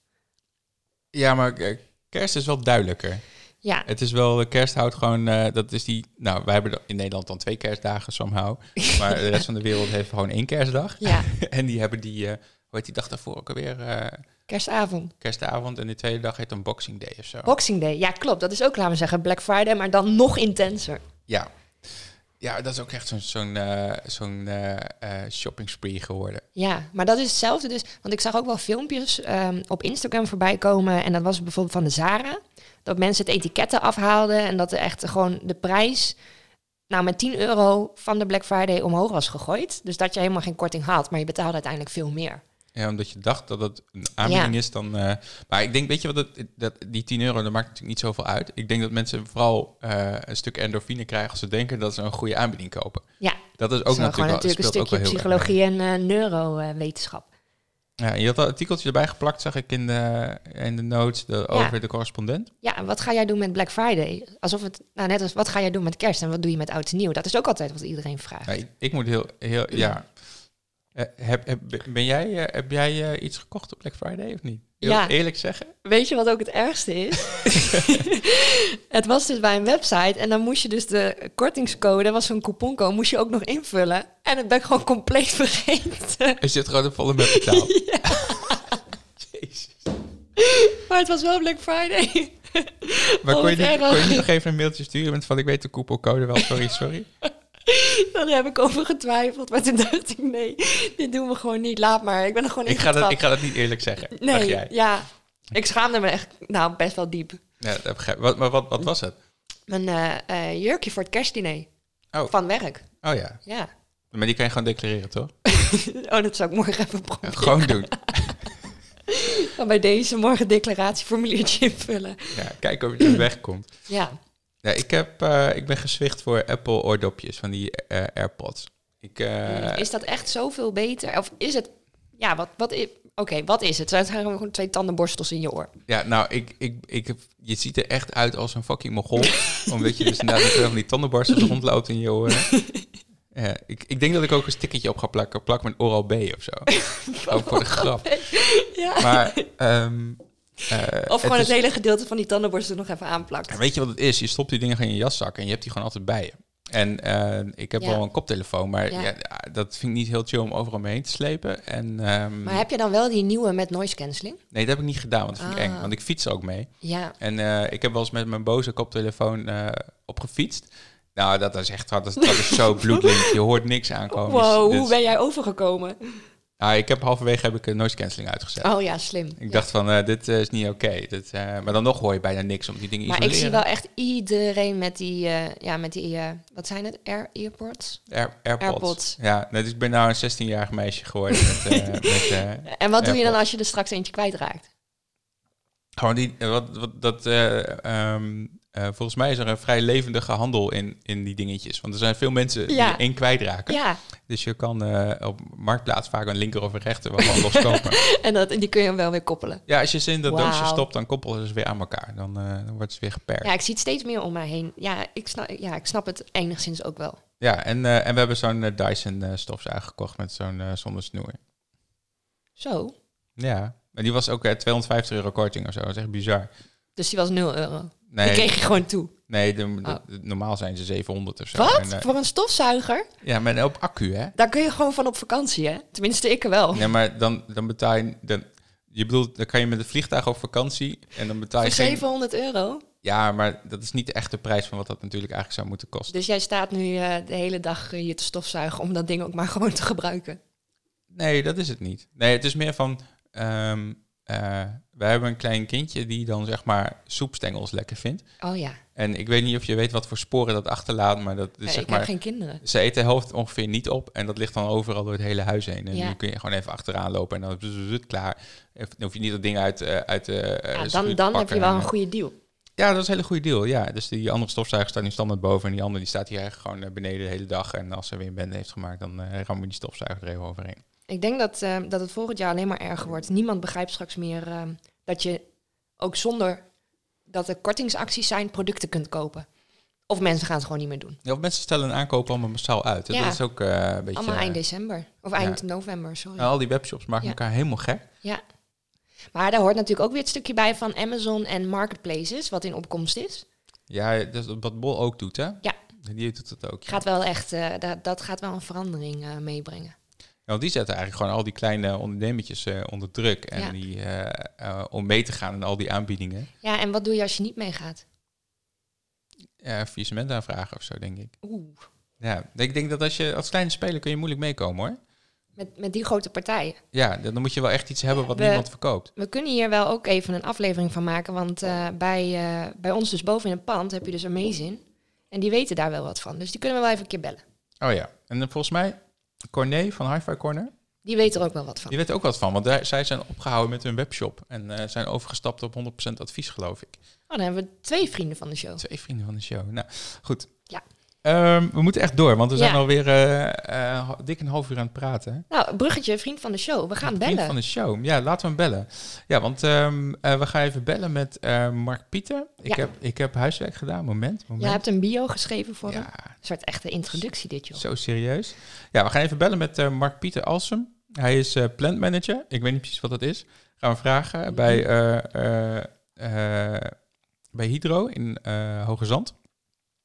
Ja, maar eh, kerst is wel duidelijker. Ja, Het is wel, de kerst houdt gewoon, eh, dat is die, nou, wij hebben in Nederland dan twee kerstdagen somehow. Maar de rest van de wereld heeft gewoon één kerstdag. ja. En die hebben die, hoe heet die dag daarvoor ook alweer? kerstavond. kerstavond en de tweede dag heet dan Boxing Day of zo. Boxing Day. Ja, klopt. Dat is ook, laten we zeggen, Black Friday, maar dan nog intenser. ja. Ja, dat is ook echt zo'n zo'n eh, zo'n eh, eh, shopping spree geworden. Ja, maar dat is hetzelfde dus. Want ik zag ook wel filmpjes ehm, op Instagram voorbij komen. En dat was bijvoorbeeld van de Zara. Dat mensen het etiketten afhaalden. En dat er echt gewoon de prijs... Nou, met 10 euro van de Black Friday omhoog was gegooid. Dus dat je helemaal geen korting had. Maar je betaalde uiteindelijk veel meer. Ja, omdat je dacht dat het een aanbieding Ja. is, dan... eh, maar ik denk, weet je wat, het, dat, die 10 euro, dat maakt natuurlijk niet zoveel uit. Ik denk dat mensen vooral eh, een stuk endorfine krijgen als ze denken dat ze een goede aanbieding kopen. Ja, Dat is ook natuurlijk, wel, natuurlijk een stukje psychologie en eh, neurowetenschap. Ja, je had een artikeltje erbij geplakt, zag ik in de, in de notes, de, over de correspondent. Ja, en wat ga jij doen met Black Friday? Alsof het, nou net als, wat ga jij doen met kerst en wat doe je met oud en nieuw? Dat is ook altijd wat iedereen vraagt. Ja, ik, ik moet heel, heel ja. Eh, heb, heb, ben jij, eh, heb jij eh, iets gekocht op Black Friday of niet? Ja. eerlijk zeggen? Weet je wat ook het ergste is? het was dus bij een website en dan moest je dus de kortingscode, was zo'n couponcode, moest je ook nog invullen. En dat ben ik gewoon compleet vergeten. Is dit gewoon een volle met betaald? Jezus. Maar het was wel Black Friday. Maar Oh, kon, je niet, kon je niet nog even een mailtje sturen met van ik weet de couponcode wel, sorry, sorry. Daar heb ik over getwijfeld. Maar toen dacht ik, nee, dit doen we gewoon niet. Laat maar. Ik ben er gewoon Ik ga, dat, ik ga dat niet eerlijk zeggen, Nee, jij. ja. Ik schaamde me echt, nou, best wel diep. Ja, dat begrijp ik. Wat, maar wat, wat was het? Mijn eh, eh, jurkje voor het kerstdiner. Oh. Van werk. Oh ja, Ja. maar die kan je gewoon declareren, toch? Oh, dat zou ik morgen even Ja, proberen. gewoon doen. Gaan bij deze morgen declaratieformuliertje invullen. Ja, kijken of je er wegkomt. Ja. Ja, ik, heb, eh, ik ben gezwicht voor Apple oordopjes van die eh, AirPods. Ik, eh, is dat echt zoveel beter? Of is het... Ja, wat, wat is... Oké, wat is het? Het zijn gewoon twee tandenborstels in je oor. ja, nou, ik, ik, ik, heb- je ziet er echt uit als een fucking mogol. omdat je dus inderdaad met van die tandenborstels rondloopt in je oren. Ja, ik, ik denk dat ik ook een stickertje op ga plakken. Plak met Oral-B of zo. ook voor de grap. Ja. Maar, ehm, eh, of gewoon het, is- hele gedeelte van die tandenborstel nog even aanplakt. Weet je wat het is? Je stopt die dingen gewoon in je jaszak en je hebt die gewoon altijd bij je. En eh, ik heb Ja. wel een koptelefoon, maar Ja. ja. dat vind ik niet heel chill om overal mee heen te slepen. En, ehm, Maar heb je dan wel die nieuwe met noise cancelling? Nee, dat heb ik niet gedaan, want dat vind ik Ah. eng. Want ik fiets ook mee. Ja. En eh, ik heb wel eens met mijn boze koptelefoon eh opgefietst. Nou, dat is echt dat is, dat is zo bloedlink. Je hoort niks aankomen. Wow, Dus- hoe ben jij overgekomen? Ah, ik heb halverwege heb ik een noise cancelling uitgezet. Oh ja, slim. Ik Ja. dacht van, eh, dit eh, is niet oké. Dit, eh, maar dan nog hoor je bijna niks om die dingen Maar ik zie wel echt iedereen met die, ja, met die, wat zijn het? Air, earpods? Air, AirPods. AirPods. Ja, nee, dus ik ben nou een 16-jarig meisje geworden. met, met, En wat doe je dan als je er straks eentje kwijtraakt? Gewoon die, wat, wat, dat, eh, eh, volgens mij is er een vrij levendige handel in, in die dingetjes. Want er zijn veel mensen Ja. die één kwijtraken. Ja, Dus je kan eh, op Marktplaats vaak een linker of een rechter wel en dat, die kun je wel weer koppelen. ja, als je ze in dat doosje Wauw. stopt, dan koppelen ze weer aan elkaar. Dan, eh, dan wordt ze weer geperkt. Ja, ik zie het steeds meer om mij heen. Ja, ik snap, ja, ik snap het enigszins ook wel. Ja, en, en we hebben zo'n Dyson stofzuiger gekocht met zo'n zonder snoer. Zo. Ja, maar die was ook eh, 250 euro korting of zo. Dat is echt bizar. Dus die was 0 euro. Nee, Die kreeg je gewoon toe. nee de, de- Oh. de- normaal zijn ze 700 of zo. Wat? En, eh, Voor een stofzuiger? ja, maar op accu, hè? Daar kun je gewoon van op vakantie, hè? Tenminste, ik er wel. Ja, maar dan, dan betaal je... Dan, je bedoelt, dan kan je met het vliegtuig op vakantie en dan betaal je Voor geen... 700 euro. Ja, maar dat is niet de echte prijs van wat dat natuurlijk eigenlijk zou moeten kosten. Dus jij staat nu eh, de hele dag eh, hier te stofzuigen om dat ding ook maar gewoon te gebruiken. Nee, dat is het niet. Nee, het is meer van... ehm eh, wij hebben een klein kindje die dan zeg maar soepstengels lekker vindt. Oh ja, En ik weet niet of je weet wat voor sporen dat achterlaat, maar dat is Eh, zeg ik maar... heb geen kinderen. Ze eten de helft ongeveer niet op en dat ligt dan overal door het hele huis heen. En Ja. nu kun je gewoon even achteraan lopen en dan is het klaar. Dan hoef je niet dat ding uit, eh, uit de eh, Ja, dan dan heb je wel en, een eh, goede deal. Ja, dat is een hele goede deal. Ja, dus die andere stofzuiger staat nu standaard boven en die andere die staat hier eigenlijk gewoon beneden de hele dag. En als ze weer een bende heeft gemaakt, dan eh rammen we die stofzuiger er even overheen. Ik denk dat, eh, dat het volgend jaar alleen maar erger wordt. Niemand begrijpt straks meer eh, dat je ook zonder dat er kortingsacties zijn, producten kunt kopen. Of mensen gaan het gewoon niet meer doen. Ja, of mensen stellen een aankoop allemaal massaal uit. Ja. Dat is ook eh, een beetje... Allemaal eind december. Of eind november, sorry. al die webshops maken elkaar helemaal gek. Ja. Maar daar hoort natuurlijk ook weer het stukje bij van Amazon en marketplaces, wat in opkomst is. Ja, dat is wat Bol ook doet, hè? Ja. Die doet het ook. Gaat wel echt, dat, dat gaat wel een verandering meebrengen. Ja, want die zetten eigenlijk gewoon al die kleine ondernemertjes eh, onder druk. En Ja. die, eh, eh, om mee te gaan in al die aanbiedingen. Ja, en wat doe je als je niet meegaat? Uh, faillissement aanvragen of zo, denk ik. Oeh, Ja, ik denk dat als je als kleine speler kun je moeilijk meekomen hoor. met, met die grote partijen. Ja, dan moet je wel echt iets hebben wat We- niemand verkoopt. We kunnen hier wel ook even een aflevering van maken, want bij, bij ons dus boven in het pand heb je dus Amazing. En die weten daar wel wat van, dus die kunnen we wel even een keer bellen. Oh ja, en volgens mij Corné van Hi-Fi Corner, Die weten er ook wel wat van. die weet ook wat van. Want daar, zij zijn opgehouden met hun webshop en eh, zijn overgestapt op 100% advies geloof ik. Oh, dan hebben we twee vrienden van de show. Twee vrienden van de show. Nou, goed. Ehm, we moeten echt door, want we zijn Ja. alweer eh, eh, dik een half uur aan het praten. Nou, Bruggetje, vriend van de show. We gaan Vriend bellen. van de show. Ja, laten we hem bellen. Ja, want ehm, eh, we gaan even bellen met Mark Pieter. Ik, Ja. heb, ik heb huiswerk gedaan. Moment, moment. Jij hebt een bio geschreven voor hem. ja, Een soort echte introductie dit, joh. zo serieus. Ja, we gaan even bellen met Mark Pieter Alsem. Hij is plant manager. Ik weet niet precies wat dat is. Gaan we vragen bij, eh, bij Hydro in Hoge Zand.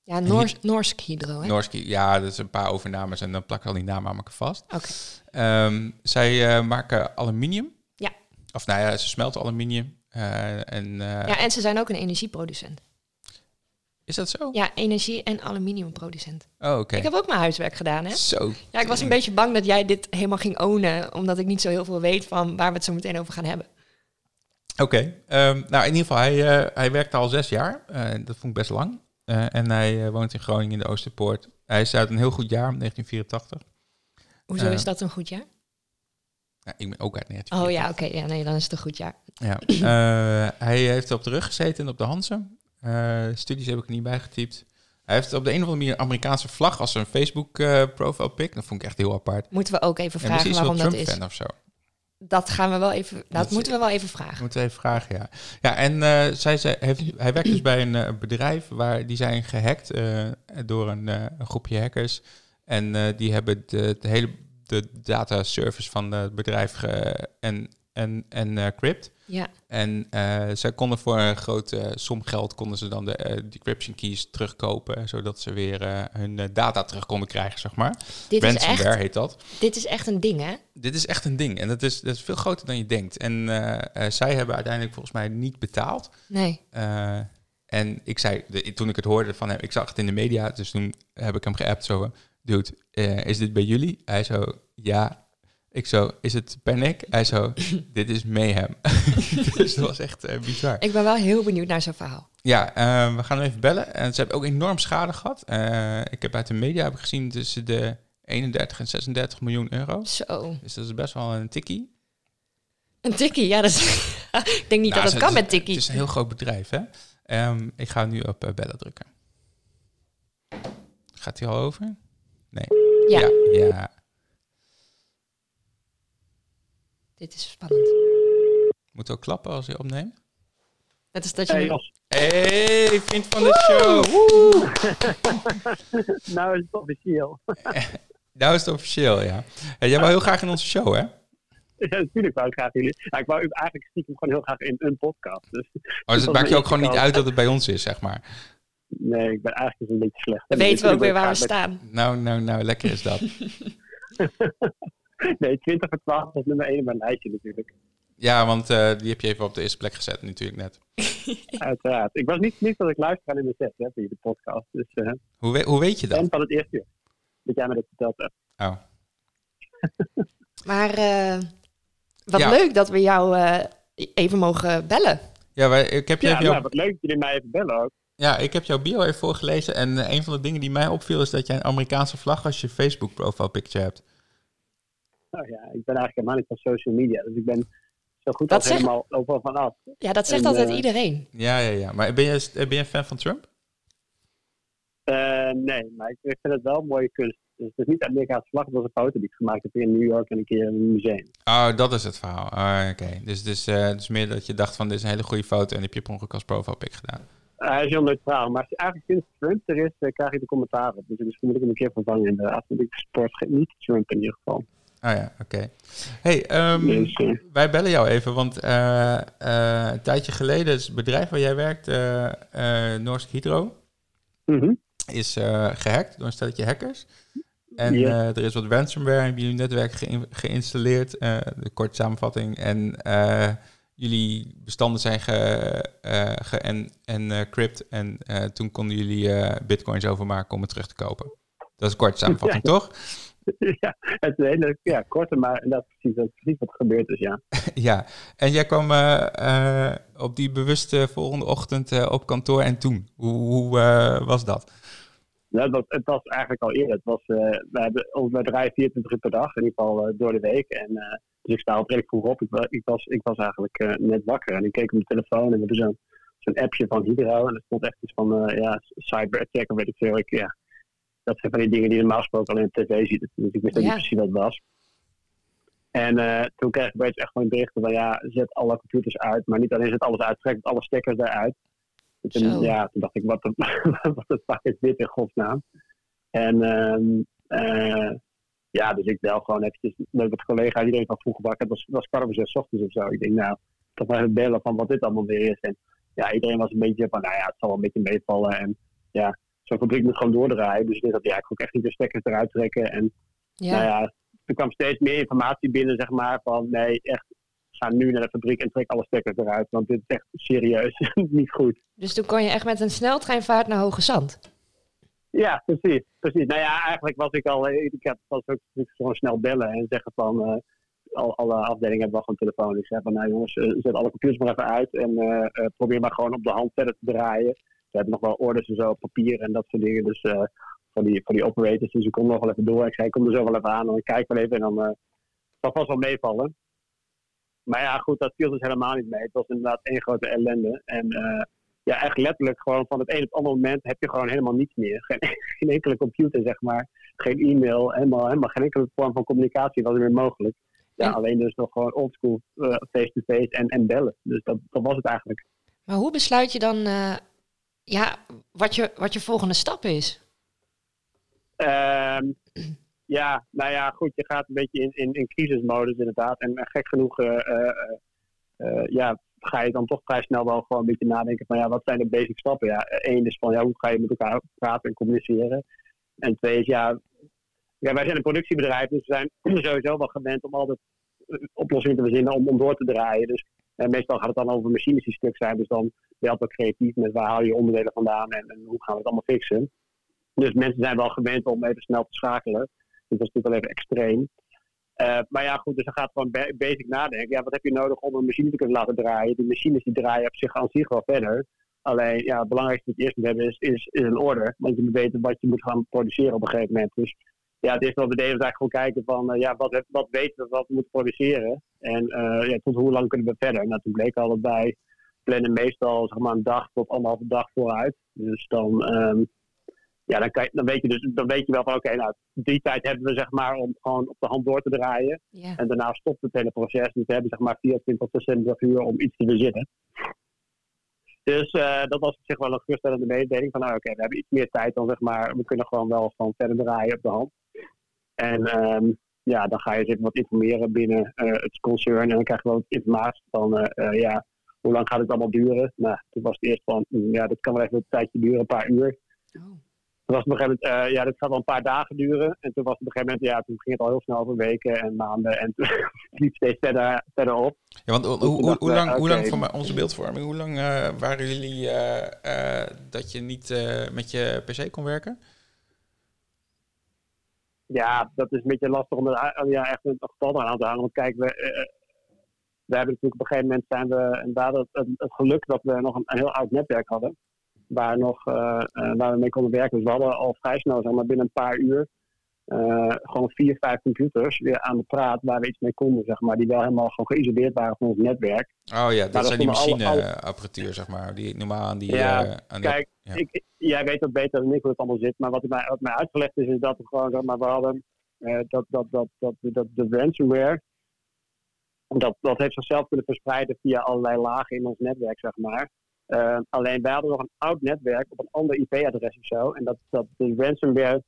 Ja, Noors, Noorsk Hydro, hè? Noorski, ja, dat is een paar overnames en dan plakken al die namen aan elkaar vast. Oké. Ehm, zij eh, maken aluminium. Ja. Of nou ja, ze smelten aluminium. Eh, en, eh, Ja, en ze zijn ook een energieproducent. Is dat zo? Ja, energie- en aluminiumproducent. Oh, oké. Ik heb ook mijn huiswerk gedaan, hè? Zo. Ja, ik was een beetje bang dat jij dit helemaal ging ownen, omdat ik niet zo heel veel weet van waar we het zo meteen over gaan hebben. Oké. Ehm, nou, in ieder geval, hij, hij werkte al zes jaar. Dat vond ik best lang. Eh, en hij eh, woont in Groningen in de Oosterpoort. Hij is uit een heel goed jaar, 1984. Hoezo Eh. is dat een goed jaar? Ja, ik ben ook uit Oh 1984. ja, oké. Ja, nee, dan is het een goed jaar. Ja. Hij heeft op de rug gezeten en op de Hansen. Studies heb ik er niet bij getypt. Hij heeft op de een of andere manier een Amerikaanse vlag als een Facebook eh profile pic. Dat vond ik echt heel apart. Moeten we ook even En vragen waarom dat is. Trump-fan of zo. Dat gaan we wel even, dat, moeten we wel even vragen. Moeten we even vragen, ja. Ja, en eh, zij, zij heeft, hij werkt dus bij een eh, bedrijf waar die zijn gehackt eh, door een, een groepje hackers. En die hebben de, de hele de data service van het bedrijf ge, en, en, en eh, crypt. Ja, En eh, zij konden voor een grote som geld konden ze dan de eh, decryption keys terugkopen, zodat ze weer eh, hun eh, data terug konden krijgen, zeg maar. dit is, echt, heet dat. dit is echt een ding, hè? Dit is echt een ding en dat is, dat is veel groter dan je denkt. En eh, eh, zij hebben uiteindelijk volgens mij niet betaald. Nee. Eh, en ik zei, de, toen ik het hoorde van hem, ik zag het in de media, dus toen heb ik hem geappt zo, dude, eh, is dit bij jullie? Hij zo, ja. Ik zo, is het panic? Hij zo, dit is mayhem. dus dat was echt uh, bizar. Ik ben wel heel benieuwd naar zijn verhaal. Ja, uh, we gaan hem even bellen. En ze hebben ook enorm schade gehad. Uh, ik heb uit de media heb ik gezien tussen de 31 en 36 miljoen euro. Zo. Dus dat is best wel een tikkie. Een tikkie, ja. Dat is, ik denk niet Nou, dat het kan met tikkie. Het is een heel groot bedrijf, hè? Ehm, ik ga nu op eh, bellen drukken. Gaat hij al over? Nee. Ja. Ja, ja. Dit is spannend. Moet ook klappen als hij opneemt. Dat is dat je... Hey, vriend van de show. Woe! nou is het officieel. Nou is het officieel, ja. Hey, jij wil heel graag in onze show, hè? ja, natuurlijk wou ik graag jullie. Ja, ik wou eigenlijk stiekem gewoon heel graag in een podcast. Dus, Oh, dus dat het maakt je ook gewoon niet uit dat het bij ons is, zeg maar. nee, ik ben eigenlijk dus een beetje slecht. Dan weten we ook weer waar we staan. Nou, nou, nou, lekker is dat. Nee, 20 voor 12 was nummer 1 in mijn lijstje natuurlijk. Ja, want eh, die heb je even op de eerste plek gezet natuurlijk net. Uiteraard. Ik was niet, niet dat ik luister aan in de set, hè, via de podcast. Dus, eh Hoe, we- hoe weet je en dat? van het eerste uur. Dat jij me dat verteld hebt. Oh. Maar eh, wat Ja. leuk dat we jou eh, even mogen bellen. Ja, wij, ik, heb je Ja, even nou, jouw, wat leuk dat jullie mij even bellen ook. ja, ik heb jouw bio even voorgelezen. En een van de dingen die mij opviel is dat jij een Amerikaanse vlag als je Facebook profile picture hebt. Nou ja, ik ben eigenlijk helemaal niet van social media. Dus ik ben zo goed Dat als zeg- helemaal overal van af. Ja, dat zegt En, altijd eh, iedereen. Ja, ja, ja. Maar ben je, ben je een fan van Trump? Eh, nee, maar ik vind het wel mooie kunst. Dus het is niet Amerikaanse vlag, het was een foto die ik gemaakt heb in New York en een keer in een museum. Oh, dat is het verhaal. Oh, Oké. Dus, dus, eh, dus meer dat je dacht van dit is een hele goede foto en die heb je per ongeluk als profile pic gedaan. Hij is heel neutraal, maar eigenlijk sinds Trump er is, eh, krijg ik de commentaar op. Dus misschien moet ik hem een keer vervangen inderdaad. Want ik sport niet Trump in ieder geval. Oh ja, oké. Hey, ehm, Dus, wij bellen jou even, want eh, eh, een tijdje geleden is het bedrijf waar jij werkt, eh Norsk Hydro, mhm. is eh, gehackt door een stelletje hackers. En er is wat ransomware in jullie netwerk geïn- geïnstalleerd, de korte samenvatting. En jullie bestanden zijn ge, ge en, en crypt. En toen konden jullie bitcoins overmaken om het terug te kopen. Dat is een korte samenvatting, toch? ja, het is een hele ja, korte, maar dat is precies, dat is precies wat er gebeurd is, ja. ja. En jij kwam eh, eh, op die bewuste volgende ochtend eh, op kantoor. En toen, hoe, hoe was dat? Nou, het, was, het was eigenlijk al eerder. Het was, we hebben ons wij draaien 24 uur per dag, in ieder geval door de week. En, dus ik sta al redelijk vroeg op. Ik, wa- ik, was, ik was eigenlijk net wakker en ik keek op mijn telefoon en we hebben zo'n zo'n appje van Hydro. En er stond echt iets van ja, cyber attack of weet ik veel. Ik, ja, dat zijn van die dingen die je normaal gesproken alleen op tv ziet. Dus ik wist ook Ja. niet precies wat het was. En eh, toen kreeg ik opeens echt gewoon berichten van ja, zet alle computers uit. Maar niet alleen zet alles uit, trek alle stekkers eruit. Toen, Zo. ja, toen dacht ik, wat de, wat fuck is dit in godsnaam? En ehm, eh, ja, dus ik bel gewoon eventjes met wat collega's. Iedereen van vroeg wakker. Het was, het was kwart over zes ochtends of zo. Ik denk, nou, toch maar even bellen van wat dit allemaal weer is. En ja, iedereen was een beetje van, nou ja, het zal wel een beetje meevallen. En ja, zo'n fabriek moet gewoon doordraaien. Dus ik denk dat ja, ik ook echt niet de stekkers eruit trekken. En Ja. nou ja, er kwam steeds meer informatie binnen, zeg maar, van nee, echt, ga nu naar de fabriek en trek alle stekkers eruit. Want dit is echt serieus niet goed. Dus toen kon je echt met een sneltreinvaart naar Hoge Zand. Ja, precies. precies. Nou ja, eigenlijk was ik al, eh, ik had was ook gewoon snel bellen en zeggen van, al, alle afdelingen hebben wel gewoon telefoon. Ik zei van, nou jongens, eh, zet alle computers maar even uit en probeer maar gewoon op de hand verder te draaien. We hebben nog wel orders en zo op papier en dat soort dingen. Dus eh, voor, die, voor die operators, dus ik kom nog wel even door. Ik zei, ik kom er zo wel even aan en ik kijk wel even en dan eh zal vast wel meevallen. Maar ja, goed, dat viel dus helemaal niet mee. Het was inderdaad één grote ellende. En eh, ja, echt letterlijk gewoon van het een op het andere moment heb je gewoon helemaal niets meer. Geen, geen enkele computer, zeg maar. Geen e-mail, helemaal, helemaal geen enkele vorm van communicatie was er meer mogelijk. Ja, En- alleen dus nog gewoon oldschool face-to-face en, en bellen. Dus dat, dat was het eigenlijk. Maar hoe besluit je dan ja, wat, je, wat je volgende stap is? Ehm, ja, nou ja, goed, je gaat een beetje in, in, in crisismodus inderdaad. En eh, gek genoeg eh, eh, ja, ga je dan toch vrij snel wel gewoon een beetje nadenken van ja, wat zijn de basic stappen? Ja, één is van ja, hoe ga je met elkaar praten en communiceren? En twee is ja, ja wij zijn een productiebedrijf, dus we zijn sowieso wel gewend om altijd oplossingen te verzinnen om, om door te draaien. Dus eh, meestal gaat het dan over machines die stuk zijn, dus dan ben je creatief met waar haal je onderdelen vandaan en, en hoe gaan we het allemaal fixen. Dus mensen zijn wel gewend om even snel te schakelen. Dus dat is natuurlijk wel even extreem. Uh, maar ja, goed, dus dan gaat gewoon basic nadenken. Ja, wat heb je nodig om een machine te kunnen laten draaien? Die machines die draaien op zich aan zich wel verder. Alleen, ja, het belangrijkste wat je eerst moet hebben is, is, is een order. Want je moet weten wat je moet gaan produceren op een gegeven moment. Dus ja, het eerste wat we deden was eigenlijk gewoon kijken van, uh, ja, wat, wat weten we wat we moeten produceren? En uh, ja, tot hoe lang kunnen we verder? Nou, toen bleek al dat wij plannen meestal zeg maar, een dag tot anderhalve dag vooruit. Dus dan, um, ja, dan, kan je, dan, weet je dus, dan weet je wel van oké, okay, nou, die tijd hebben we zeg maar om gewoon op de hand door te draaien. En daarna stopt het hele proces. Dus we hebben zeg maar 24 tot 26 uur om iets te verzinnen. Dus uh, dat was op zich wel een geruststellende mededeling van nou, oké, okay, we hebben iets meer tijd dan zeg maar, we kunnen gewoon wel van verder draaien op de hand. En um, ja, dan ga je zich wat informeren binnen uh, het concern en dan krijg je wel informatie van uh, ja, hoe lang gaat het allemaal duren? Nou, toen was het eerst van, mm, ja, dat kan wel even een tijdje duren, een paar uur. Oh. Toen was het op een gegeven moment, uh, ja, dat gaat wel een paar dagen duren. En toen was het op een gegeven moment, ja, toen ging het al heel snel over weken en maanden. En toen liep steeds verder, verder op. Ja, want hoe, hoe, hoe lang, hoe lang voor onze beeldvorming, hoe lang uh, waren jullie uh, dat je niet met je PC kon werken? Ja, dat is een beetje lastig om er ja, echt een getal aan te hangen. Want kijk, we, we hebben natuurlijk op een gegeven moment zijn we inderdaad het, het, het geluk dat we nog een, heel oud netwerk hadden. Waar, nog, uh, waar we mee konden werken. Dus we hadden al vrij snel, zeg maar binnen een paar uur, gewoon vier, vijf computers weer aan de praat waar we iets mee konden, zeg maar. Die wel helemaal gewoon geïsoleerd waren van ons netwerk. Oh ja, dat zijn die machineapparatuur, zeg maar. Die normaal aan die... Ja, aan die, kijk, ja. Ik, jij weet dat beter dan ik hoe het allemaal zit. Maar wat mij, wat mij uitgelegd is, is dat we gewoon, zeg maar, we hadden dat, dat, dat, dat, dat de ransomware dat, dat heeft zichzelf kunnen verspreiden via allerlei lagen in ons netwerk, zeg maar. Uh, alleen wij hadden nog een oud netwerk op een ander IP-adres of zo. En dat, dat de ransomware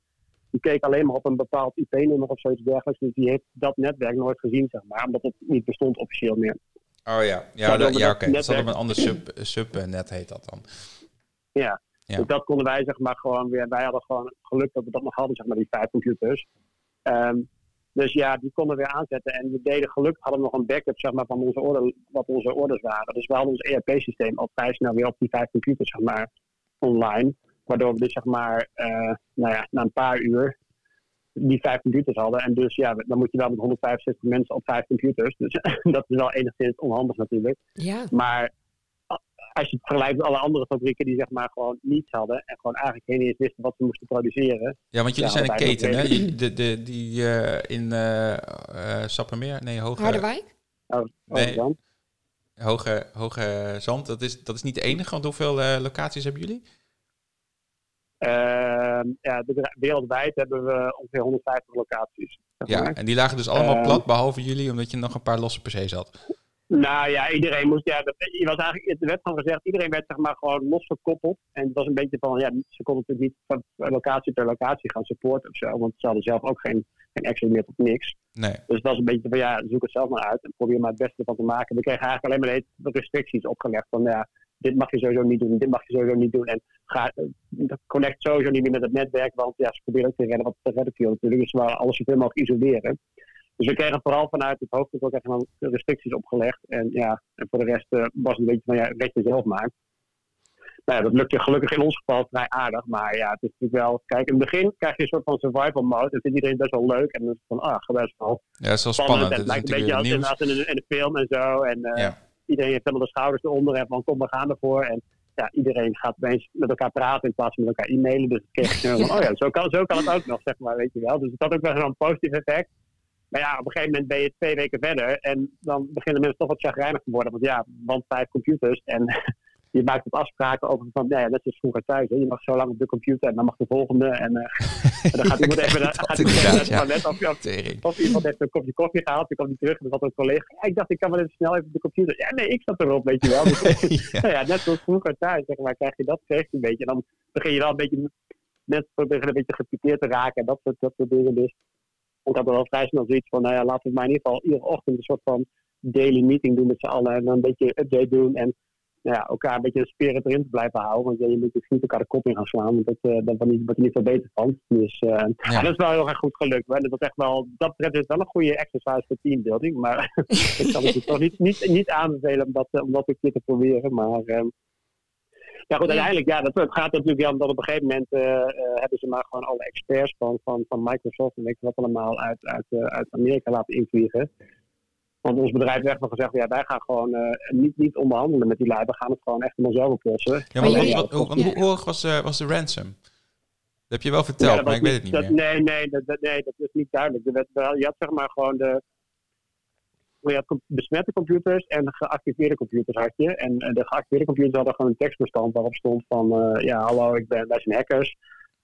die keek alleen maar op een bepaald IP-nummer of zoiets dergelijks. Dus die heeft dat netwerk nooit gezien, zeg maar. Omdat het niet bestond officieel meer. Oh ja, ja, dat, ja oké. Okay. Dat op een ander sub, subnet heet dat dan. Ja. ja. Dus dat konden wij zeg maar gewoon weer. Wij hadden gewoon geluk dat we dat nog hadden, zeg maar, die vijf computers. Um, dus ja, die konden we weer aanzetten. En we deden gelukkig hadden we nog een backup zeg maar, van onze order, wat onze orders waren. Dus we hadden ons ERP-systeem al vrij snel weer op die vijf computers zeg maar, online. Waardoor we dus zeg maar, uh, nou ja, na een paar uur die vijf computers hadden. En dus ja, dan moet je wel met 165 mensen op vijf computers. Dus dat is wel enigszins onhandig natuurlijk. Ja. Maar als je het vergelijkt met alle andere fabrieken die zeg maar gewoon niets hadden en gewoon eigenlijk geen eens wisten wat ze moesten produceren. Ja, want jullie zijn een keten, hè? De, de, die uh, in uh, uh, Sappemeer, nee, Hoge... Harderwijk? Oh, nee, Hoge, Hoge, Hoge Zand, dat is, dat is niet de enige, want hoeveel locaties hebben jullie? Ehm, ja, wereldwijd hebben we ongeveer 150 locaties. Zeg maar. Ja, en die lagen dus allemaal ehm, plat, behalve jullie, omdat je nog een paar losse PC's had. Nou ja, iedereen moest, ja, je was eigenlijk, er werd van gezegd, iedereen werd zeg maar gewoon losgekoppeld. En het was een beetje van, ja, ze konden natuurlijk niet van locatie per locatie gaan supporten of zo, want ze hadden zelf ook geen, geen access meer tot niks. Nee. Dus het was een beetje van, ja, zoek het zelf maar uit en probeer maar het beste van te maken. We kregen eigenlijk alleen maar de restricties opgelegd van, ja, dit mag je sowieso niet doen, dit mag je sowieso niet doen. En ga, connect sowieso niet meer met het netwerk, want ja, ze proberen ook te redden wat te redden viel natuurlijk. Dus we alles zoveel mogelijk isoleren. Dus we kregen vooral vanuit het hoofdelijk ook echt restricties opgelegd. En ja, en voor de rest uh, was het een beetje van ja, red je zelf maar. Nou ja, dat lukte gelukkig in ons geval vrij aardig. Maar ja, het is natuurlijk wel... Kijk, in het begin krijg je een soort van survival mode. En vindt iedereen best wel leuk. En dan is het van, ah, best wel Ja, het is wel spannend. Het, het lijkt een beetje als in, als in, een, in een film en zo. En uh, ja. Iedereen heeft helemaal de schouders eronder. En van, kom, we gaan ervoor. En ja, iedereen gaat opeens met elkaar praten in plaats van met elkaar e-mailen. Dus ik kreeg van, oh ja, zo kan, zo kan het ook nog, zeg maar, weet je wel. Dus het had ook wel een positief effect. Maar ja, op een gegeven moment ben je twee weken verder en dan beginnen mensen toch wat chagrijnig te worden. Want ja, want vijf computers en je maakt wat afspraken over van, nou ja, net zoals vroeger thuis. Hè. Je mag zo lang op de computer en dan mag de volgende. En, uh, en dan gaat iemand even, naar het toilet of, of, iemand heeft een kopje koffie gehaald. Dan komt hij terug en dan had een collega. Ja, ik dacht, ik kan wel even snel even op de computer. Ja, nee, ik zat erop, weet je wel. Dus, ja. Nou ja, net zoals vroeger thuis, zeg maar, krijg je dat, je een beetje. En dan begin je wel een beetje, mensen proberen een beetje te raken en dat soort, dat soort dingen. Dus ik had er wel vrij snel zoiets van, nou ja, laten we maar in ieder geval iedere ochtend een soort van daily meeting doen met z'n allen. En dan een beetje update doen. En nou ja, elkaar een beetje de spirit erin te blijven houden. Want ja, je moet dus niet elkaar de kop in gaan slaan. Want dat, uh, daar word je niet veel beter van. Dus uh, ja. dat is wel heel erg goed gelukt. Hè. Dat, is echt wel, dat betreft is wel een goede exercise voor teambuilding. Maar ik kan het toch niet, niet, niet aanbevelen om dat, om dat een keer te proberen. Maar uh, Ja, goed, uiteindelijk, ja, dat, het gaat natuurlijk om dat op een gegeven moment hebben ze maar gewoon alle experts van, van, van Microsoft en weet je wat allemaal uit, uit, uit Amerika laten invliegen. Want ons bedrijf heeft echt wel gezegd, ja, wij gaan gewoon niet, niet onderhandelen met die lui. We gaan het gewoon echt helemaal zelf oplossen. Ja, maar, hoe hoog was, was de ransom? Dat heb je wel verteld, maar ik weet het niet meer. Nee, nee dat, nee, dat is niet duidelijk. Werd, je had zeg maar gewoon de... Je had besmette computers en geactiveerde computers had je. En de geactiveerde computers hadden gewoon een tekstbestand waarop stond van... Uh, ja, hallo, ik ben, wij zijn hackers.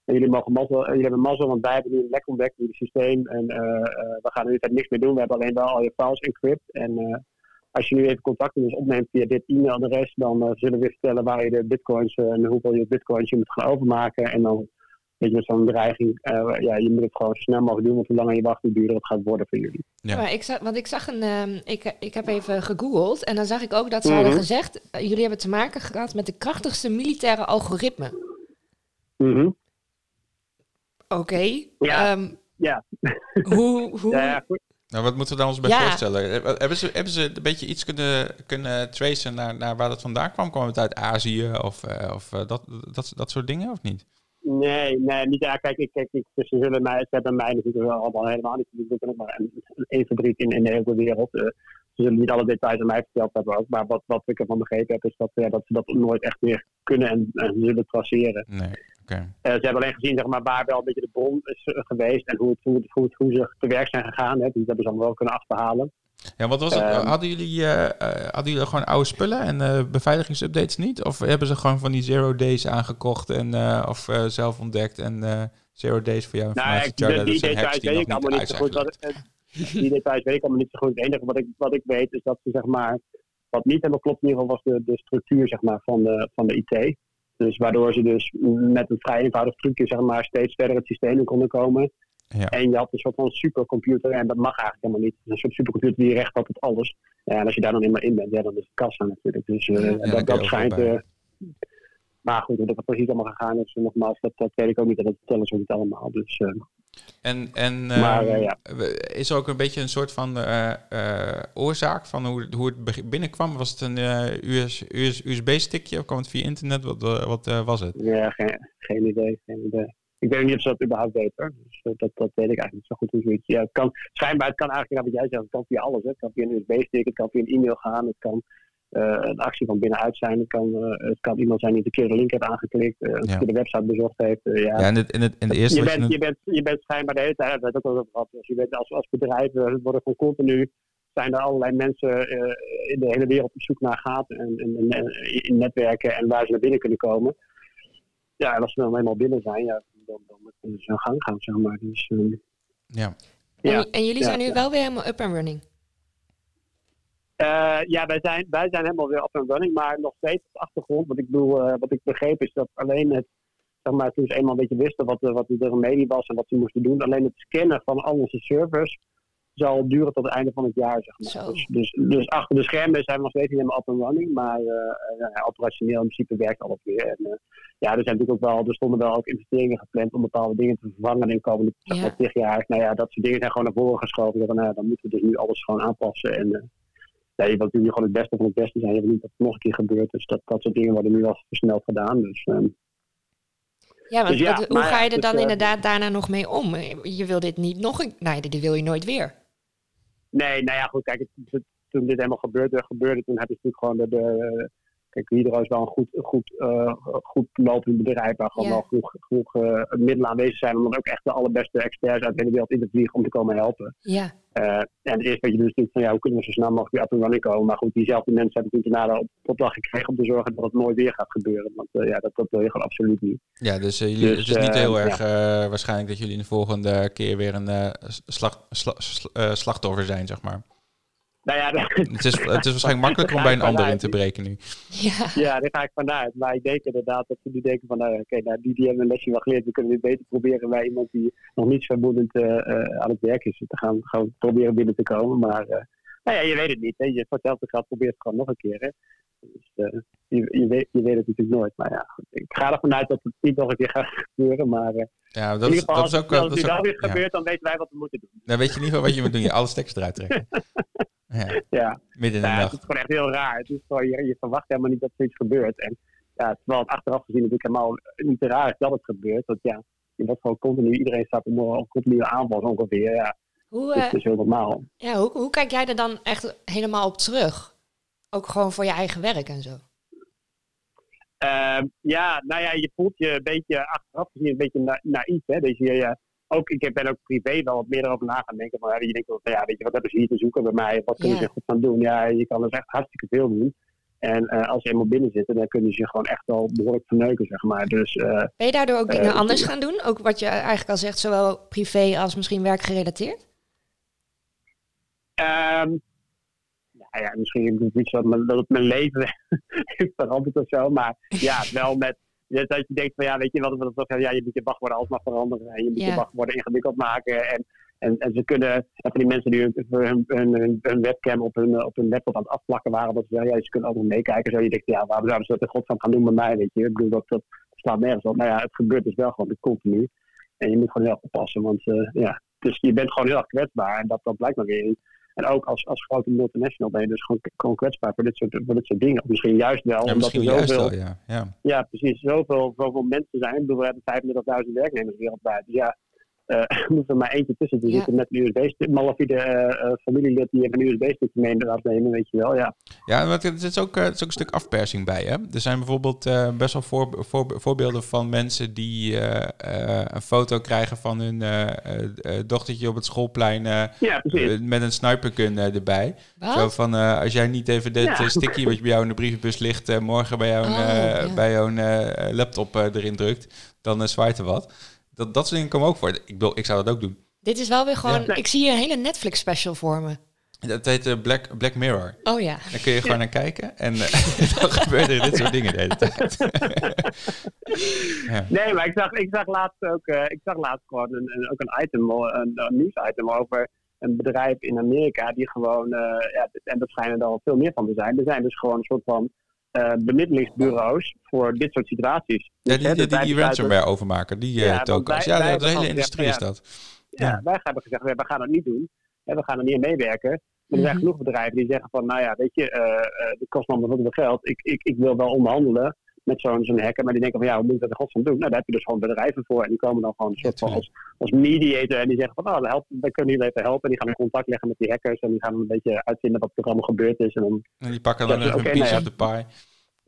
En jullie, mogen mazzel, jullie hebben mazzel, want wij hebben nu een lek ontdekt in het systeem. En uh, uh, we gaan nu tijd niks meer doen. We hebben alleen wel al je files encrypt. En als je nu even contact met ons opneemt via dit e-mailadres... dan zullen we vertellen waar je de bitcoins en hoeveel je bitcoins je moet gaan overmaken. En dan weet je, zo'n dreiging, uh, ja, je moet het gewoon zo snel mogelijk doen, want hoe langer je wacht, hoe duurder het gaat worden voor jullie. Ja. Maar ik zag, want ik zag een, uh, ik, ik heb even gegoogeld en dan zag ik ook dat ze hadden mhm. gezegd, uh, jullie hebben te maken gehad met de krachtigste militaire algoritme. Mm Oké. Okay. Ja. Um, ja. Hoe, hoe... Ja, nou, wat moeten we dan ons bij voorstellen? Eh, hebben ze, hebben ze een beetje iets kunnen, kunnen tracen naar, naar waar dat vandaan kwam? Kwam het uit Azië of, of dat, dat, dat soort dingen of niet? Nee, nee, niet. Ja, kijk, ik, kijk ik, ze, zullen mij, ze hebben mij natuurlijk wel allemaal helemaal niet. Ik ben maar een, een fabriek in, in de hele wereld. Uh, ze zullen niet alle details aan mij verteld hebben ook. Maar wat, wat ik ervan begrepen heb, is dat, ja, dat ze dat nooit echt meer kunnen en, en zullen traceren. Nee, okay. uh, ze hebben alleen gezien zeg maar, waar wel een beetje de bron is uh, geweest en hoe, het, hoe, hoe, hoe, ze te werk zijn gegaan. Hè. Dat hebben ze allemaal wel kunnen achterhalen. Ja, wat was het? Ehm, hadden, jullie, uh, hadden jullie gewoon oude spullen en uh, beveiligingsupdates niet? Of hebben ze gewoon van die zero days aangekocht en, of zelf ontdekt en zero days voor jou informatie? Nou, ja, die, die details weet ik allemaal niet zo goed. Wat, die details weet ik allemaal niet zo goed. Het enige wat ik, wat ik weet is dat ze zeg maar, wat niet helemaal klopt in ieder geval was de, de structuur zeg maar, van, de, van de IT. Dus waardoor ze dus met een vrij eenvoudig trucje zeg maar, steeds verder het systeem in konden komen. Ja. En je had een soort van supercomputer, en dat mag eigenlijk helemaal niet. Een soort supercomputer die recht had op alles. Ja, en als je daar dan eenmaal in bent, ja, dan is het kassa natuurlijk. Dus uh, dat, dat schijnt. Uh, maar goed, hoe dat precies allemaal gegaan is, nogmaals, dat, dat weet ik ook niet. En dat vertellen ze niet allemaal. Dus, uh, en en maar, ja. is er ook een beetje een soort van oorzaak van hoe, hoe het binnenkwam? Was het een US, US, USB-stickje of kwam het via internet? Wat, wat was het? Ja, geen, geen idee. Geen idee. Ik weet niet of ze dat überhaupt weten. Dus eh, dat, dat weet ik eigenlijk niet zo goed. Hoe ja, het kan, schijnbaar, het kan eigenlijk, wat jij zegt, het kan via alles. Hè. Het kan via een USB-stick, het kan via een e-mail gaan, het kan een actie van binnenuit zijn. Het kan, uh, het kan iemand zijn die een keer de link heeft aangeklikt, uh, ja. de website bezocht heeft. ja. ja, in, het, in, het, in de eerste je, bent, je, bent, je bent schijnbaar de hele tijd, dat ook al over gehad. Dus je bent als, als bedrijf, worden gewoon continu, zijn er allerlei mensen in de hele wereld op zoek naar gaten en, en, en, in netwerken en waar ze naar binnen kunnen komen. Ja, en als ze dan eenmaal binnen zijn, ja, dan, dan kunnen ze hun gang gaan, zeg maar. Dus, um, ja. ja. En, jullie zijn nu wel weer helemaal up and running? Uh, ja, wij zijn, wij zijn helemaal weer up and running, maar nog steeds op de achtergrond. Wat ik, bedoel, uh, wat ik begreep is dat alleen het, zeg maar, toen ze eenmaal een beetje wisten wat, wat de remedie was en wat ze moesten doen, alleen het scannen van al onze servers zal duren tot het einde van het jaar, zeg maar. Dus, dus, dus, achter de schermen zijn we nog steeds helemaal up and running, maar uh, operationeel in principe werkt alles weer. En, uh, ja, er zijn natuurlijk ook wel, er stonden wel ook investeringen gepland om bepaalde dingen te vervangen in de komende ja. jaar. Nou ja, dat soort dingen zijn gewoon naar voren geschoven. Dan, nou, dan moeten we dus nu alles gewoon aanpassen. En je wilt natuurlijk gewoon het beste van het beste zijn. Je wil niet dat het nog een keer gebeurt. Dus dat, dat soort dingen worden nu al versneld gedaan. Dus, um, ja, want dus ja, hoe ga je er dan dus, inderdaad daarna nog mee om? Je wil dit niet nog een... Nee, dit wil je nooit weer. Nee, nou ja, goed, kijk, het, toen dit helemaal gebeurde, gebeurde toen heb je natuurlijk gewoon de, de Kijk, Hydro is wel een goed, goed, uh, goed lopend bedrijf waar gewoon wel genoeg, genoeg uh, middelen aanwezig zijn om dan ook echt de allerbeste experts uit de hele wereld in te vliegen om te komen helpen. Ja. Uh, en het eerste wat je dus denkt van ja, hoe kunnen we zo snel mogelijk weer up and running komen? Maar goed, diezelfde mensen hebben natuurlijk daarna op opdracht gekregen om te zorgen dat het nooit weer gaat gebeuren. Want ja, dat, dat wil je gewoon absoluut niet. Ja, dus, jullie, dus, het is niet heel erg waarschijnlijk dat jullie in de volgende keer weer een slag, slag, slachtoffer zijn, zeg maar. Nou ja, het, is, het is waarschijnlijk makkelijker om bij een ander in te breken nu. Ja. ja, daar ga ik vanuit. Maar ik denk inderdaad dat ze nu denken van, nou, oké, nou, die, die hebben een lesje wel geleerd. We kunnen dit beter proberen bij iemand die nog niet vermoedend uh, aan het werk is. Te gaan, gaan proberen binnen te komen. Maar uh, nou ja, je weet het niet. Hè. Je vertelt het gaat, probeert het gewoon nog een keer. Hè. Dus, uh, je, je, weet, je weet het natuurlijk nooit. Maar ja, goed, ik ga ervan uit dat het niet nog een keer gaat gebeuren. Maar ja, dat, is, dat is ook wel. Als het wel weer gebeurt, dan weten wij wat we moeten doen. Dan weet je niet wat je moet doen. Je alle stekkers eruit trekken. Ja. ja. Midden in de ja, nacht. Het is gewoon echt heel raar. Het is gewoon, je, je verwacht helemaal niet dat zoiets gebeurt. En ja, terwijl het achteraf gezien natuurlijk helemaal niet raar is dat het gebeurt. Want ja, je wordt gewoon continu, iedereen staat om een continue aanval ongeveer. Ja, Hoe, dat eh, is heel normaal. ja, hoe, hoe kijk jij er dan echt helemaal op terug? Ook gewoon voor je eigen werk en zo. Ehm, ja, nou ja, je voelt je een beetje achteraf gezien een beetje na naïef. Hè? Dus je, je- ook, ik ben ook privé wel wat meer erover na gaan denken. Maar je denkt ja, weet je, wat hebben ze hier te zoeken bij mij? Wat kunnen Ja. ze goed gaan doen? Ja, je kan dus echt hartstikke veel doen. En eh, als je eenmaal binnen zit, dan kunnen ze je gewoon echt wel behoorlijk verneuken, zeg maar. Dus eh, Ben je daardoor ook dingen Eh, anders gaan doen? Ook wat je eigenlijk al zegt, zowel privé als misschien werkgerelateerd? Nou ja, misschien zo dat, mijn- dat het mijn leven heeft veranderd of zo. Maar ja, wel met dat je denkt van ja, weet je wat, wat, wat ja, je moet je wachtwoorden alsmaar veranderen. En je moet je wachtwoorden ingewikkeld maken. En, en, en ze kunnen, en van die mensen die hun, hun, hun, hun, hun webcam op hun, op hun laptop aan het afplakken waren, dat ze, ja, ze kunnen ook nog meekijken. Zo, je denkt, ja, waarom zouden ze dat in godsnaam gaan doen met mij, weet je. Ik bedoel, dat, dat slaat nergens op. Maar ja, het gebeurt dus wel gewoon continu. En je moet gewoon heel oppassen, want eh, ja, dus je bent gewoon heel erg kwetsbaar. En dat, dat blijkt maar weer. En ook als, als grote multinational ben je dus gewoon, gewoon kwetsbaar voor dit, soort, voor dit soort dingen. Of misschien juist wel, Ja, omdat er zoveel, wel, ja. ja. ja, precies, zoveel, zoveel mensen zijn. Ik bedoel, we hebben 35.000 werknemers wereldwijd. Dus ja, moet er maar eentje tussen te Ja. zitten met een USB-stick. Malafide eh eh, familielid die een USB-stick mee laat nemen, weet je wel. Ja, Ja, want er zit ook, eh, er is ook een stuk afpersing bij. Hè? Er zijn bijvoorbeeld eh, best wel voor, voor- voorbeelden van mensen die eh, eh, een foto krijgen van hun eh, eh, eh, dochtertje op het schoolplein eh, ja eh, met een snipergun eh, erbij. Wat? Zo van, eh, als jij niet even dit Ja. eh, sticky wat je bij jou in de brievenbus ligt, eh, morgen bij jouw, Oh, eh, ja. bij jouw eh, laptop eh, erin drukt, dan eh, zwaait er wat. Dat, dat soort dingen komen ook voor. Ik, bedoel, ik zou dat ook doen. Dit is wel weer gewoon... Ja. Ik zie hier een hele Netflix special voor me. Dat heet eh, Black, Black Mirror. Oh ja. Daar kun je gewoon naar kijken en eh, dan gebeuren er dit soort dingen de hele tijd. ja. Nee, maar ik zag, ik zag laatst ook, eh, ik zag laatst gewoon een, een, ook een item, een, een nieuwsitem over een bedrijf in Amerika die gewoon, eh, ja, en dat schijnen er al veel meer van te zijn. Er zijn dus gewoon een soort van eh, bemiddelingsbureaus voor dit soort situaties. Ja, Dus, die, die, wij die besluiten- ransomware overmaken, die eh, Ja, tokens. wij- ja, wij de, hele industrie is dat. Ja, Ja. wij hebben gezegd, we gaan dat niet doen. Hè, we gaan er niet aan meewerken. Maar er zijn Mhm. genoeg bedrijven die zeggen van, nou ja, weet je, dit kost me veel geld. Ik, ik, ik wil wel onderhandelen met zo'n zo'n hacker. Maar die denken van, ja, hoe moet ik dat in godsnaam doen? Nou, daar heb je dus gewoon bedrijven voor. En die komen dan gewoon een soort van als, als mediator. En die zeggen van, nou, help, wij kunnen jullie even helpen. En die gaan in contact leggen met die hackers. En die gaan dan een beetje uitvinden wat er allemaal gebeurd is. En dan, En die pakken dan even oké, een piece nou of the pie.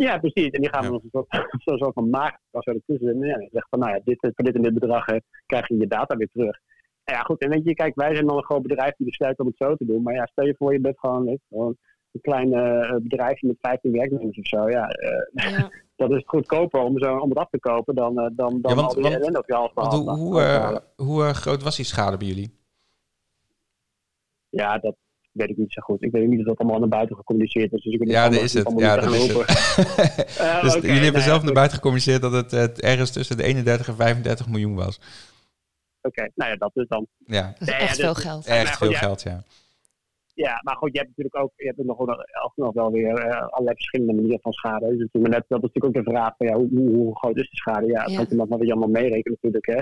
ja, precies. En die gaan Ja. dan een soort, zo'n soort van maak als er ertussen zitten. En ja, die zeggen van, nou ja, dit, voor dit en dit bedrag eh, krijg je je data weer terug. En ja, goed. En weet je, kijk, wij zijn dan een groot bedrijf die besluit om het zo te doen. Maar ja, stel je voor, je bent gewoon, weet je, gewoon een klein eh, bedrijfje met 15 werknemers of zo. Ja, eh, ja. Dat is goedkoper om, zo, om het af te kopen dan, eh, dan, dan Ja, want- al die want- ellende op je half Want hoe, hoe, eh, hoe eh, groot was die schade bij jullie? Ja, dat weet ik niet zo goed. Ik weet niet of dat allemaal naar buiten gecommuniceerd is. Dus ik Ja, dat is het. Ja, dat is het. Dus jullie hebben nou zelf naar buiten gecommuniceerd dat het eh, ergens tussen de 31 en 35 miljoen was. Oké, nou ja, dat is dan. Ja, Dat is ja, echt dit- veel geld. Echt veel ja. geld, ja. Ja, maar goed, je hebt natuurlijk ook, je hebt nog, wel- alsnog wel weer eh, allerlei verschillende manieren van schade. Dus het is maar net, dat is natuurlijk ook de vraag van ja, hoe, hoe, hoe groot is de schade? Ja, dat Ja. kan je nog maar weer allemaal meerekenen natuurlijk. Hè.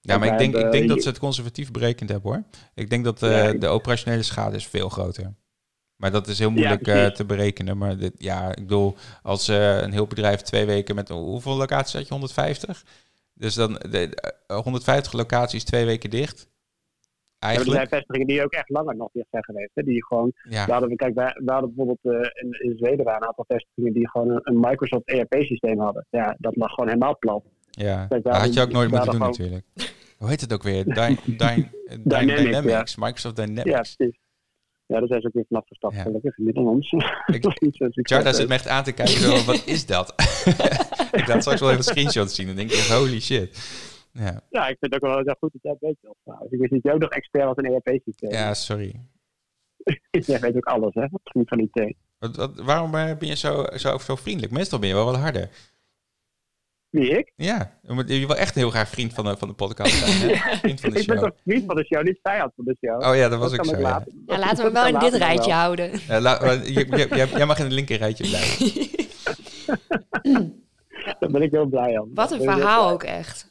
Ja, maar ik denk, ik denk dat ze het conservatief berekend hebben hoor. Ik denk dat eh, de operationele schade is veel groter. Maar dat is heel moeilijk eh, te berekenen. Maar dit, ja, ik bedoel, als eh, een heel bedrijf twee weken met hoeveel locaties had je? 150? Dus dan de, eh, 150 locaties twee weken dicht. Ja, maar er zijn Eigenlijk. vestigingen die ook echt langer nog dicht zijn geweest. Hè, die gewoon, Ja, we hadden, kijk, wij, we hadden bijvoorbeeld eh, in, in Zweden waren een aantal vestigingen die gewoon een, een Microsoft ERP-systeem hadden. Ja, dat lag gewoon helemaal plat. ja. Kijk, dat had je ook nooit moeten doen natuurlijk. Hoe heet het ook weer? Dy, Dy, Dy- Dynamics, Dynamics. Microsoft Ja, Dynamics. precies. Ja, daar zijn ze ook weer vanaf gestapt. Ja. Gelukkig Dat is niet zo'n succes. Charda zit me echt aan te kijken, zo, wat is dat? ik laat straks wel even screenshots zien en denk ik, holy shit. Ja, Ja, ik vind het ook wel heel goed dat jij het weet. Jos. Nou, ik wist niet dat jij ook nog expert was in ERP-systeem. ja sorry. Jij weet ook alles, hè? Op het gebied van IT. Wat, wat, waarom eh, ben je zo, zo, zo vriendelijk? Meestal ben je wel wat harder. Wie, ik? Ja, je je wil echt heel graag vriend van de, van de podcast zijn. Hè? Vriend van de Ik ben toch vriend van de show, niet vijand van de show. Oh ja, dat was Dat kan zo. Ja. laten we wel in dit rijtje wel. houden. La- je- je- jij- mag in het linker rijtje blijven. Daar ben ik heel blij om. Wat een ik verhaal ook echt.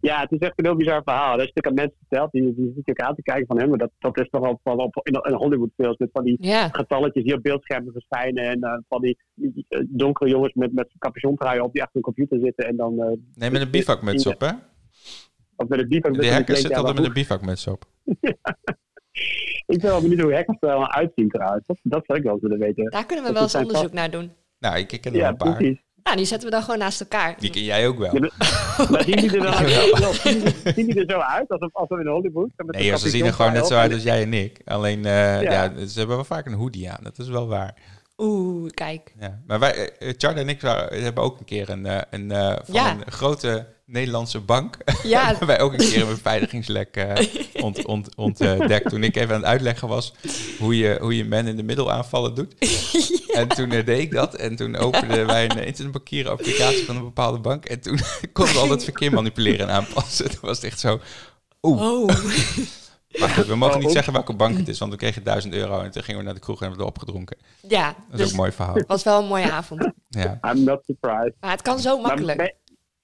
Ja, het is echt een heel bizar verhaal. Dat is natuurlijk aan mensen verteld, die, die zitten natuurlijk aan te kijken van hem. Maar dat, dat is toch wel van op, in, in Hollywoodfilms met van die getalletjes die op beeldschermen verschijnen. En eh, van die, die, eh, donkere jongens met, met capuchontrui op die achter een computer zitten. En dan, eh, Nee, met een bivakmuts op, hè? of met een bivak. Die hackers zitten altijd met een bivakmuts op. Ik ben wel benieuwd hoe hackers er allemaal uitzien trouwens. Dat, dat zou ik wel willen weten. daar kunnen we Dat wel eens onderzoek naar doen. Nou, ik ken er Ja, een paar. precies. Nou, die zetten we dan gewoon naast elkaar. Die ken jij ook wel. Ja, maar- zien die er dan Jawel. uit, zien die- zien die er zo uit alsof, alsof in Hollywood? Met Nee, een ze zien er gewoon net zo uit als jij en ik. Alleen, eh, ja. Ja. ze hebben wel vaak een hoodie aan. Dat is wel waar. Oeh, kijk. Ja. Maar wij, eh, Charlie en ik waren- hebben ook een keer een, eh, een, eh, van Ja. een grote Nederlandse bank. Ja, hebben wij ook een keer een beveiligingslek eh, ont, ont, ontdekt. Toen ik even aan het uitleggen was hoe je, hoe je men in de middelaanvallen doet. En toen eh, deed ik dat. En toen openden wij een internetbankieren applicatie van een bepaalde bank. En toen konden we al het verkeer manipuleren en aanpassen. Toen was het echt zo... Oeh. oh. Maar goed, we mogen Oh, niet ook- zeggen welke bank het is. Want we kregen 1000 euro en toen gingen we naar de kroeg en hebben we opgedronken. Ja, Dat is ook dus een mooi verhaal. het was wel een mooie avond. Ja. I'm not surprised. Maar het kan zo Maar makkelijk.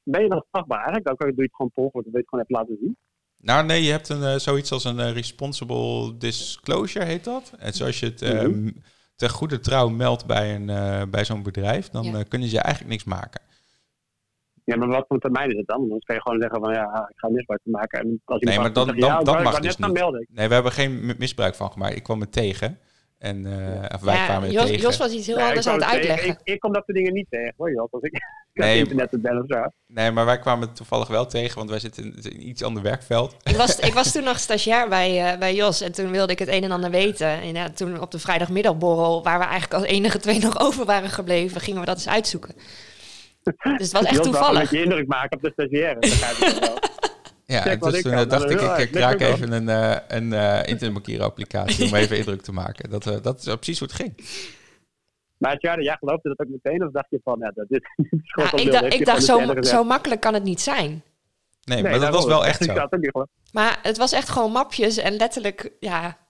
Ben, je dan strafbaar eigenlijk? Dan kan je, doe je het gewoon per ongeluk, dan wil je het gewoon even laten zien. Nou nee, je hebt een, eh, zoiets als een eh, responsible disclosure, heet dat. En zoals je het ten goede trouw meldt bij, een, eh, bij zo'n bedrijf, dan Ja. kunnen ze eigenlijk niks maken. Ja, maar wat voor termijn is het dan? Dan kan je gewoon zeggen van ja, ik ga misbruik van maken. En als je Nee, maar dan- dan- dat wou- mag dus niet. melden. Nee, we hebben geen mi- misbruik van gemaakt. Ik kwam het tegen. En, eh, of wij kwamen Jos, tegen. Jos was iets heel Nee, anders aan het uitleggen. Ik, ik kom dat soort dingen niet tegen hoor, Jos. Als ik Nee, internet te bellen of zo. Nee, maar wij kwamen het toevallig wel tegen, want wij zitten in een iets ander werkveld. Ik was, ik was toen nog stagiair bij, eh, bij Jos en toen wilde ik het een en ander weten. En ja, toen op de vrijdagmiddagborrel, waar we eigenlijk als enige twee nog over waren gebleven, gingen we dat eens uitzoeken. Dus het was echt Jos toevallig. beetje indruk maken op de stagiaire. Ja, en dus ik toen kan. eh, dacht ik, ik eh, Lekker even een, eh een eh internetbankieren applicatie om even indruk te maken. Dat, eh, dat is precies hoe het ging. Maar Tjade, jij geloofde dat ook meteen? Of dacht je van, ja, dat dit dit is gewoon Ja, ik, dacht- ik dacht, zo, gezegd. zo makkelijk kan het niet zijn. Nee, Nee, maar dat was wel echt zo. Maar het was echt gewoon mapjes en letterlijk, ja...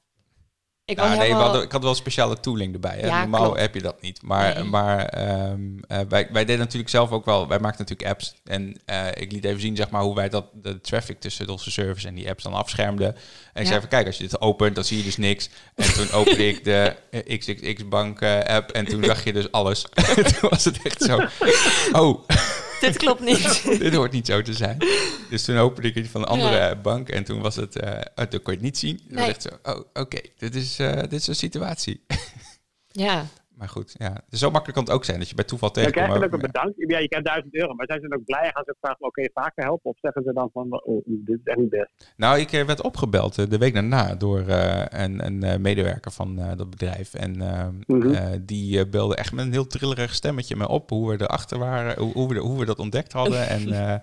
Ik Nou, nee, we helemaal... hadden, ik had wel speciale tooling erbij. Hè? Ja, Normaal klopt. heb je dat niet. Maar, Nee. maar ehm, eh, wij, wij deden natuurlijk zelf ook wel... Wij maakten natuurlijk apps. En eh, ik liet even zien zeg maar, hoe wij dat, de traffic tussen onze servers en die apps dan afschermden. En ik Ja. zei van, kijk, als je dit opent, dan zie je dus niks. En toen opende ik de eh, XXX-bank app en toen zag je dus alles. toen was het echt zo... Oh, Dit klopt niet. dit hoort niet zo te zijn. Dus toen opende ik iets van een andere Ja. bank en toen was het... eh oh, toen kon je het niet zien. Nee. echt zo, oh, oké, dit, is, eh, dit is een situatie. Ja, Maar goed, ja. Zo makkelijk kan het ook zijn dat je bij toeval krijg tegenkomt. je dan ook maar- een bedankt. Ja, je krijgt 1000 euro. Maar zijn ze dan ook blij? Gaan ze ook vragen, oké, vaker helpen? Of zeggen ze dan van, oh, dit is echt niet best. Nou, ik eh, werd opgebeld eh, de week daarna door eh, een, een medewerker van dat bedrijf. En eh, Mhm. die belde echt met een heel trillerig stemmetje me op hoe we erachter waren, hoe, hoe, we, hoe we dat ontdekt hadden. en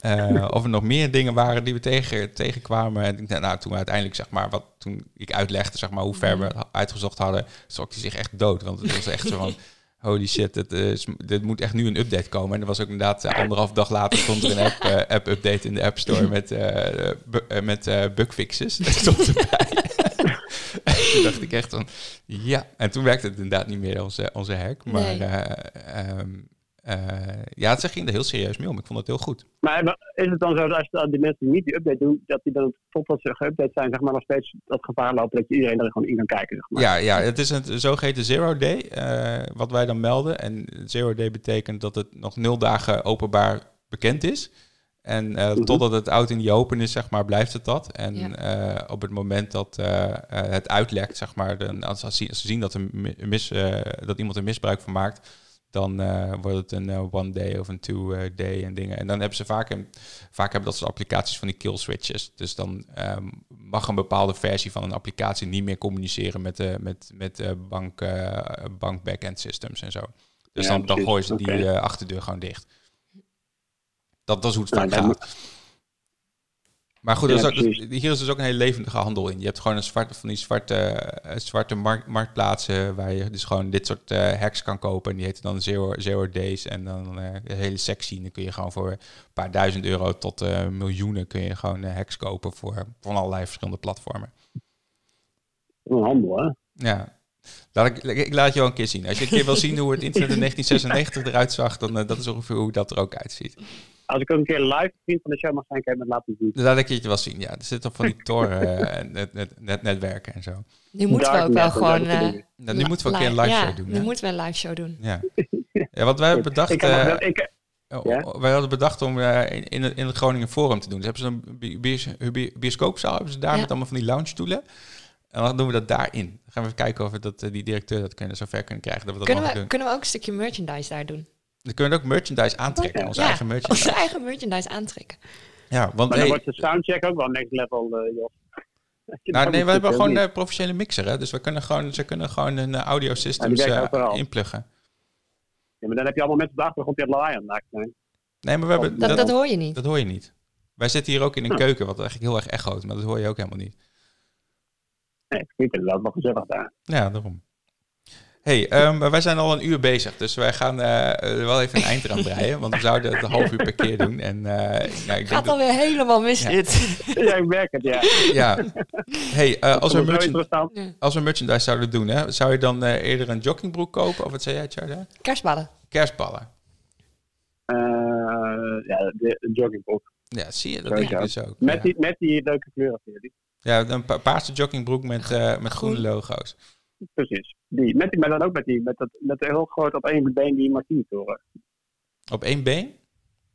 eh, of er nog meer dingen waren die we tegen, tegenkwamen. En nou, toen we uiteindelijk, zeg maar, wat toen ik uitlegde, zeg maar, hoe ver we het uitgezocht hadden, schrok hij zich echt dood. Want het was echt zo van. Holy shit, dit, is, dit moet echt nu een update komen. En er was ook inderdaad eh, anderhalf dag later stond er een app, eh, app update in de App Store met, met bugfixes. Dat stond erbij. toen dacht ik echt van, ja. En toen werkte het inderdaad niet meer, onze, onze hack. Maar Nee. eh, ehm, eh, ja, ze ging er heel serieus mee om. Ik vond het heel goed. Maar is het dan zo dat als je- die mensen die niet die update doen, dat die dan totdat ze geüpdate zijn, zeg maar, nog steeds dat gevaar lopen dat je iedereen er gewoon in kan kijken, zeg maar. Ja, ja, het is een zogeheten zero day, eh, wat wij dan melden. En zero day betekent dat het nog nul dagen openbaar bekend is. En eh, Mhm. totdat het out in die open is, zeg maar, blijft het dat. En Ja. eh, op het moment dat eh, eh, het uitlekt, zeg maar, dan, als, als, ze zien dat, er mi- mis, eh, dat iemand er misbruik van maakt, dan eh, wordt het een eh, one day of een two eh, day en dingen. En dan hebben ze vaak, een, vaak hebben dat soort applicaties van die kill switches. Dus dan ehm, mag een bepaalde versie van een applicatie niet meer communiceren met, de met, met bank, bank backend systems en zo. Dus Ja, dan, dan gooien ze die Oké. eh, achterdeur gewoon dicht. Dat, dat is hoe het vaak gaat. Maar goed, is ook- hier is dus ook een hele levendige handel in. Je hebt gewoon een zwarte, van die zwarte, eh, zwarte markt, marktplaatsen waar je dus gewoon dit soort eh, hacks kan kopen. En die heten dan Zero, Zero Days. En dan een hele sectie. En dan kun je gewoon voor een paar duizend euro tot miljoenen kun je gewoon hacks kopen voor van allerlei verschillende platformen. Een handel, hè? Ja. Laat ik, ik, laat je wel een keer zien. Als je een keer wil zien hoe het internet in 1996 eruit zag, dan uh, dat is ongeveer hoe dat er ook uitziet. Als ik ook een keer live vriend van de show mag zijn, kan je me het laten zien. Dat laat ik je wel zien, ja. Er zit toch van die toren eh, net, net, net, netwerken en zo. Nu moeten we ook wel gewoon... eh. Nou, nu moeten we ook een keer een li- live ja, show doen. nu hè? moeten we een live show doen. Ja. ja, want wij hebben bedacht... Ik eh, ik, Oh, Ja? oh, Wij hadden bedacht om eh, in, in, het, in het Groningen Forum te doen. Dus hebben ze een bi- bios, bi- bioscoopzaal, hebben ze daar Ja. met allemaal van die lounge stoelen. En dan doen we dat daarin. Dan gaan we even kijken of we dat, die directeur dat kunnen, zover kunnen krijgen. Dat we dat Kunnen mogen we, doen. kunnen we ook een stukje merchandise daar doen? Dan kunnen we ook merchandise aantrekken. Onze ja, eigen merchandise. onze eigen merchandise aantrekken. Ja, want maar dan hey, wordt de soundcheck ook wel next level, eh Jos. nou, nee, we hebben gewoon een professionele mixer. Hè? Dus we kunnen gewoon, ze kunnen gewoon een uh, audio systems eh, inpluggen. Ja, maar dan heb je allemaal mensen op de achtergrond die het lawaai aan het maken zijn. Nee, maar we hebben, Dat, dat, dat hoor je niet. dat hoor je niet. Wij zitten hier ook in een keuken, wat eigenlijk heel erg echoot. Maar dat hoor je ook helemaal niet. Nee, ik vind het wel gezellig daar. Ja, daarom. Hey, ehm, wij zijn al een uur bezig, dus wij gaan eh, er wel even een eind eraan breien. Want we zouden het een half uur per keer doen. En eh, nou, ik denk Gaat dat, alweer helemaal mis Ja. dit. ja, ik merk het, ja. ja. Hey, eh, als, we Dat is wel merchan- interessant. Ja. als we merchandise zouden doen, hè, zou je dan eh, eerder een joggingbroek kopen? Of wat zei jij, Charda? Kerstballen. Kerstballen. Eh, ja, de, de joggingbroek. Ja, zie je, dat denk ik dus ook. Met, ja. die, met die leuke kleuren jullie. ja, een pa- paarse joggingbroek met, eh, met Groen. groene logo's. Precies. Die, met die, maar dan ook met die, met dat, met de heel groot op één been die Martini-toren. Op één been?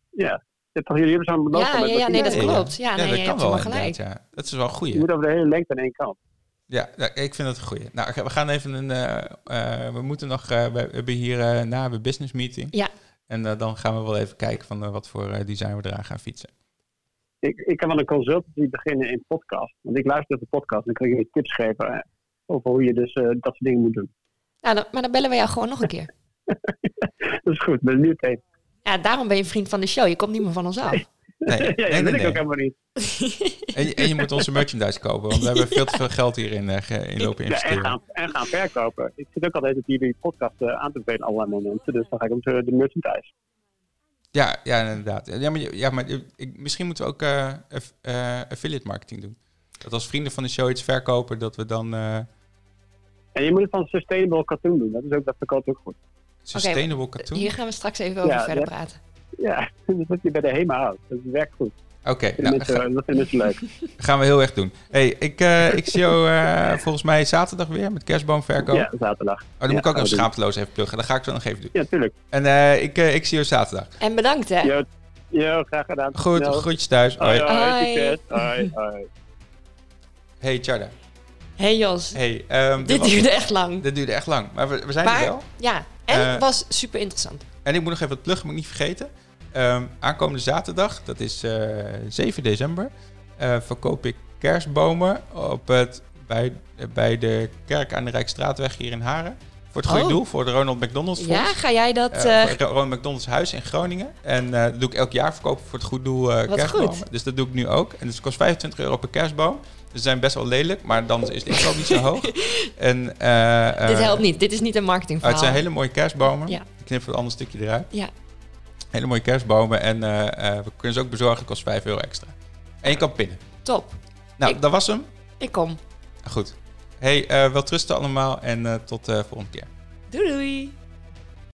Ja. Toch jullie hebben zo'n logo Ja, met ja, ja, nee, dat klopt. Ja, nee, dat je kan wel gelijk. ja. Dat is wel een Je moet over de hele lengte aan één kant. Ja, ja, ik vind dat een goeie. Nou, we gaan even een... eh, eh, we moeten nog... eh, we hebben hier na een business meeting. Ja. En dan gaan we wel even kijken van wat voor eh, design we eraan gaan fietsen. Ik, ik kan wel een consultancy beginnen in podcast. Want ik luister op de podcast en dan kan ik je tips geven over hoe je dus eh, dat soort dingen moet doen. Nou, dan, maar dan bellen we jou gewoon nog een keer. Dat is goed, ben benieuwd even. Ja, daarom ben je vriend van de show. Je komt niet meer van ons af. Nee, ja, nee, dat nee, weet ik nee. ook helemaal niet. En, je- en je moet onze merchandise kopen, want we hebben veel te veel geld hierin eh, ge- in lopen Ja, en, investeren. gaan, en gaan verkopen. Ik zit ook altijd op jullie podcast eh, aan te bevelen allerlei momenten. Dus dan ga ik ook de, de merchandise. Ja, ja, inderdaad. Ja, maar, ja, maar ik, misschien moeten we ook eh, eh, affiliate marketing doen. Dat als vrienden van de show iets verkopen, dat we dan eh, En je moet het van sustainable cartoon doen. Dat is ook, dat verkoopt ook goed. sustainable cartoon. Hier gaan we straks even over Ja, verder ja. praten. Ja, dat wat je bij de HEMA houdt. Dat werkt goed. Oké, Dat nou, mensen, dat vinden mensen leuk. gaan we heel erg doen. hey, ik, eh, ik zie jou eh, volgens mij zaterdag weer met kerstboomverkoop. Ja, zaterdag. Oh, dan Ja, moet ik ook nog schaamteloos even pluggen. Dat ga ik zo nog even doen. Ja, tuurlijk. En eh, ik, eh, ik zie jou zaterdag. En bedankt, hè. Jo, jo, graag gedaan. Goed, Snel. groetjes thuis. Hoi, Hoi. hoi, Hoi. Hey, Tjarda. Hey Jos, Hey, ehm, dit duurde echt lang. Dit duurde echt lang, maar we, we zijn er Maar, wel. ja, en Eh, het was super interessant. En ik moet nog even wat pluggen, moet ik niet vergeten. Ehm, aankomende zaterdag, dat is eh 7 december, eh, verkoop ik kerstbomen op het, bij, bij de kerk aan de Rijkstraatweg hier in Haren. Voor het goede Oh. doel, voor de Ronald McDonald's Fonds. Ja, ga jij dat... Eh, eh, het Ronald McDonald's huis in Groningen. En eh, dat doe ik elk jaar verkopen voor het goede doel eh Wat kerstbomen. goed. Dus dat doe ik nu ook. En dus het kost 25 euro per kerstboom. Ze zijn best wel lelijk, maar dan is de inkoop niet zo hoog. En, eh, dit eh, helpt niet. Dit is niet een Oh, marketingverhaal. het zijn hele mooie kerstbomen. Ja. Ik knip een ander stukje eruit. Ja, Hele mooie kerstbomen. En eh, eh, we kunnen ze ook bezorgen. Kost 5 euro extra. En je kan pinnen. top. Nou, Ik- dat was hem. Ik kom. Goed. Hey, eh wel trusten allemaal. En eh, tot de volgende keer. Doei doei.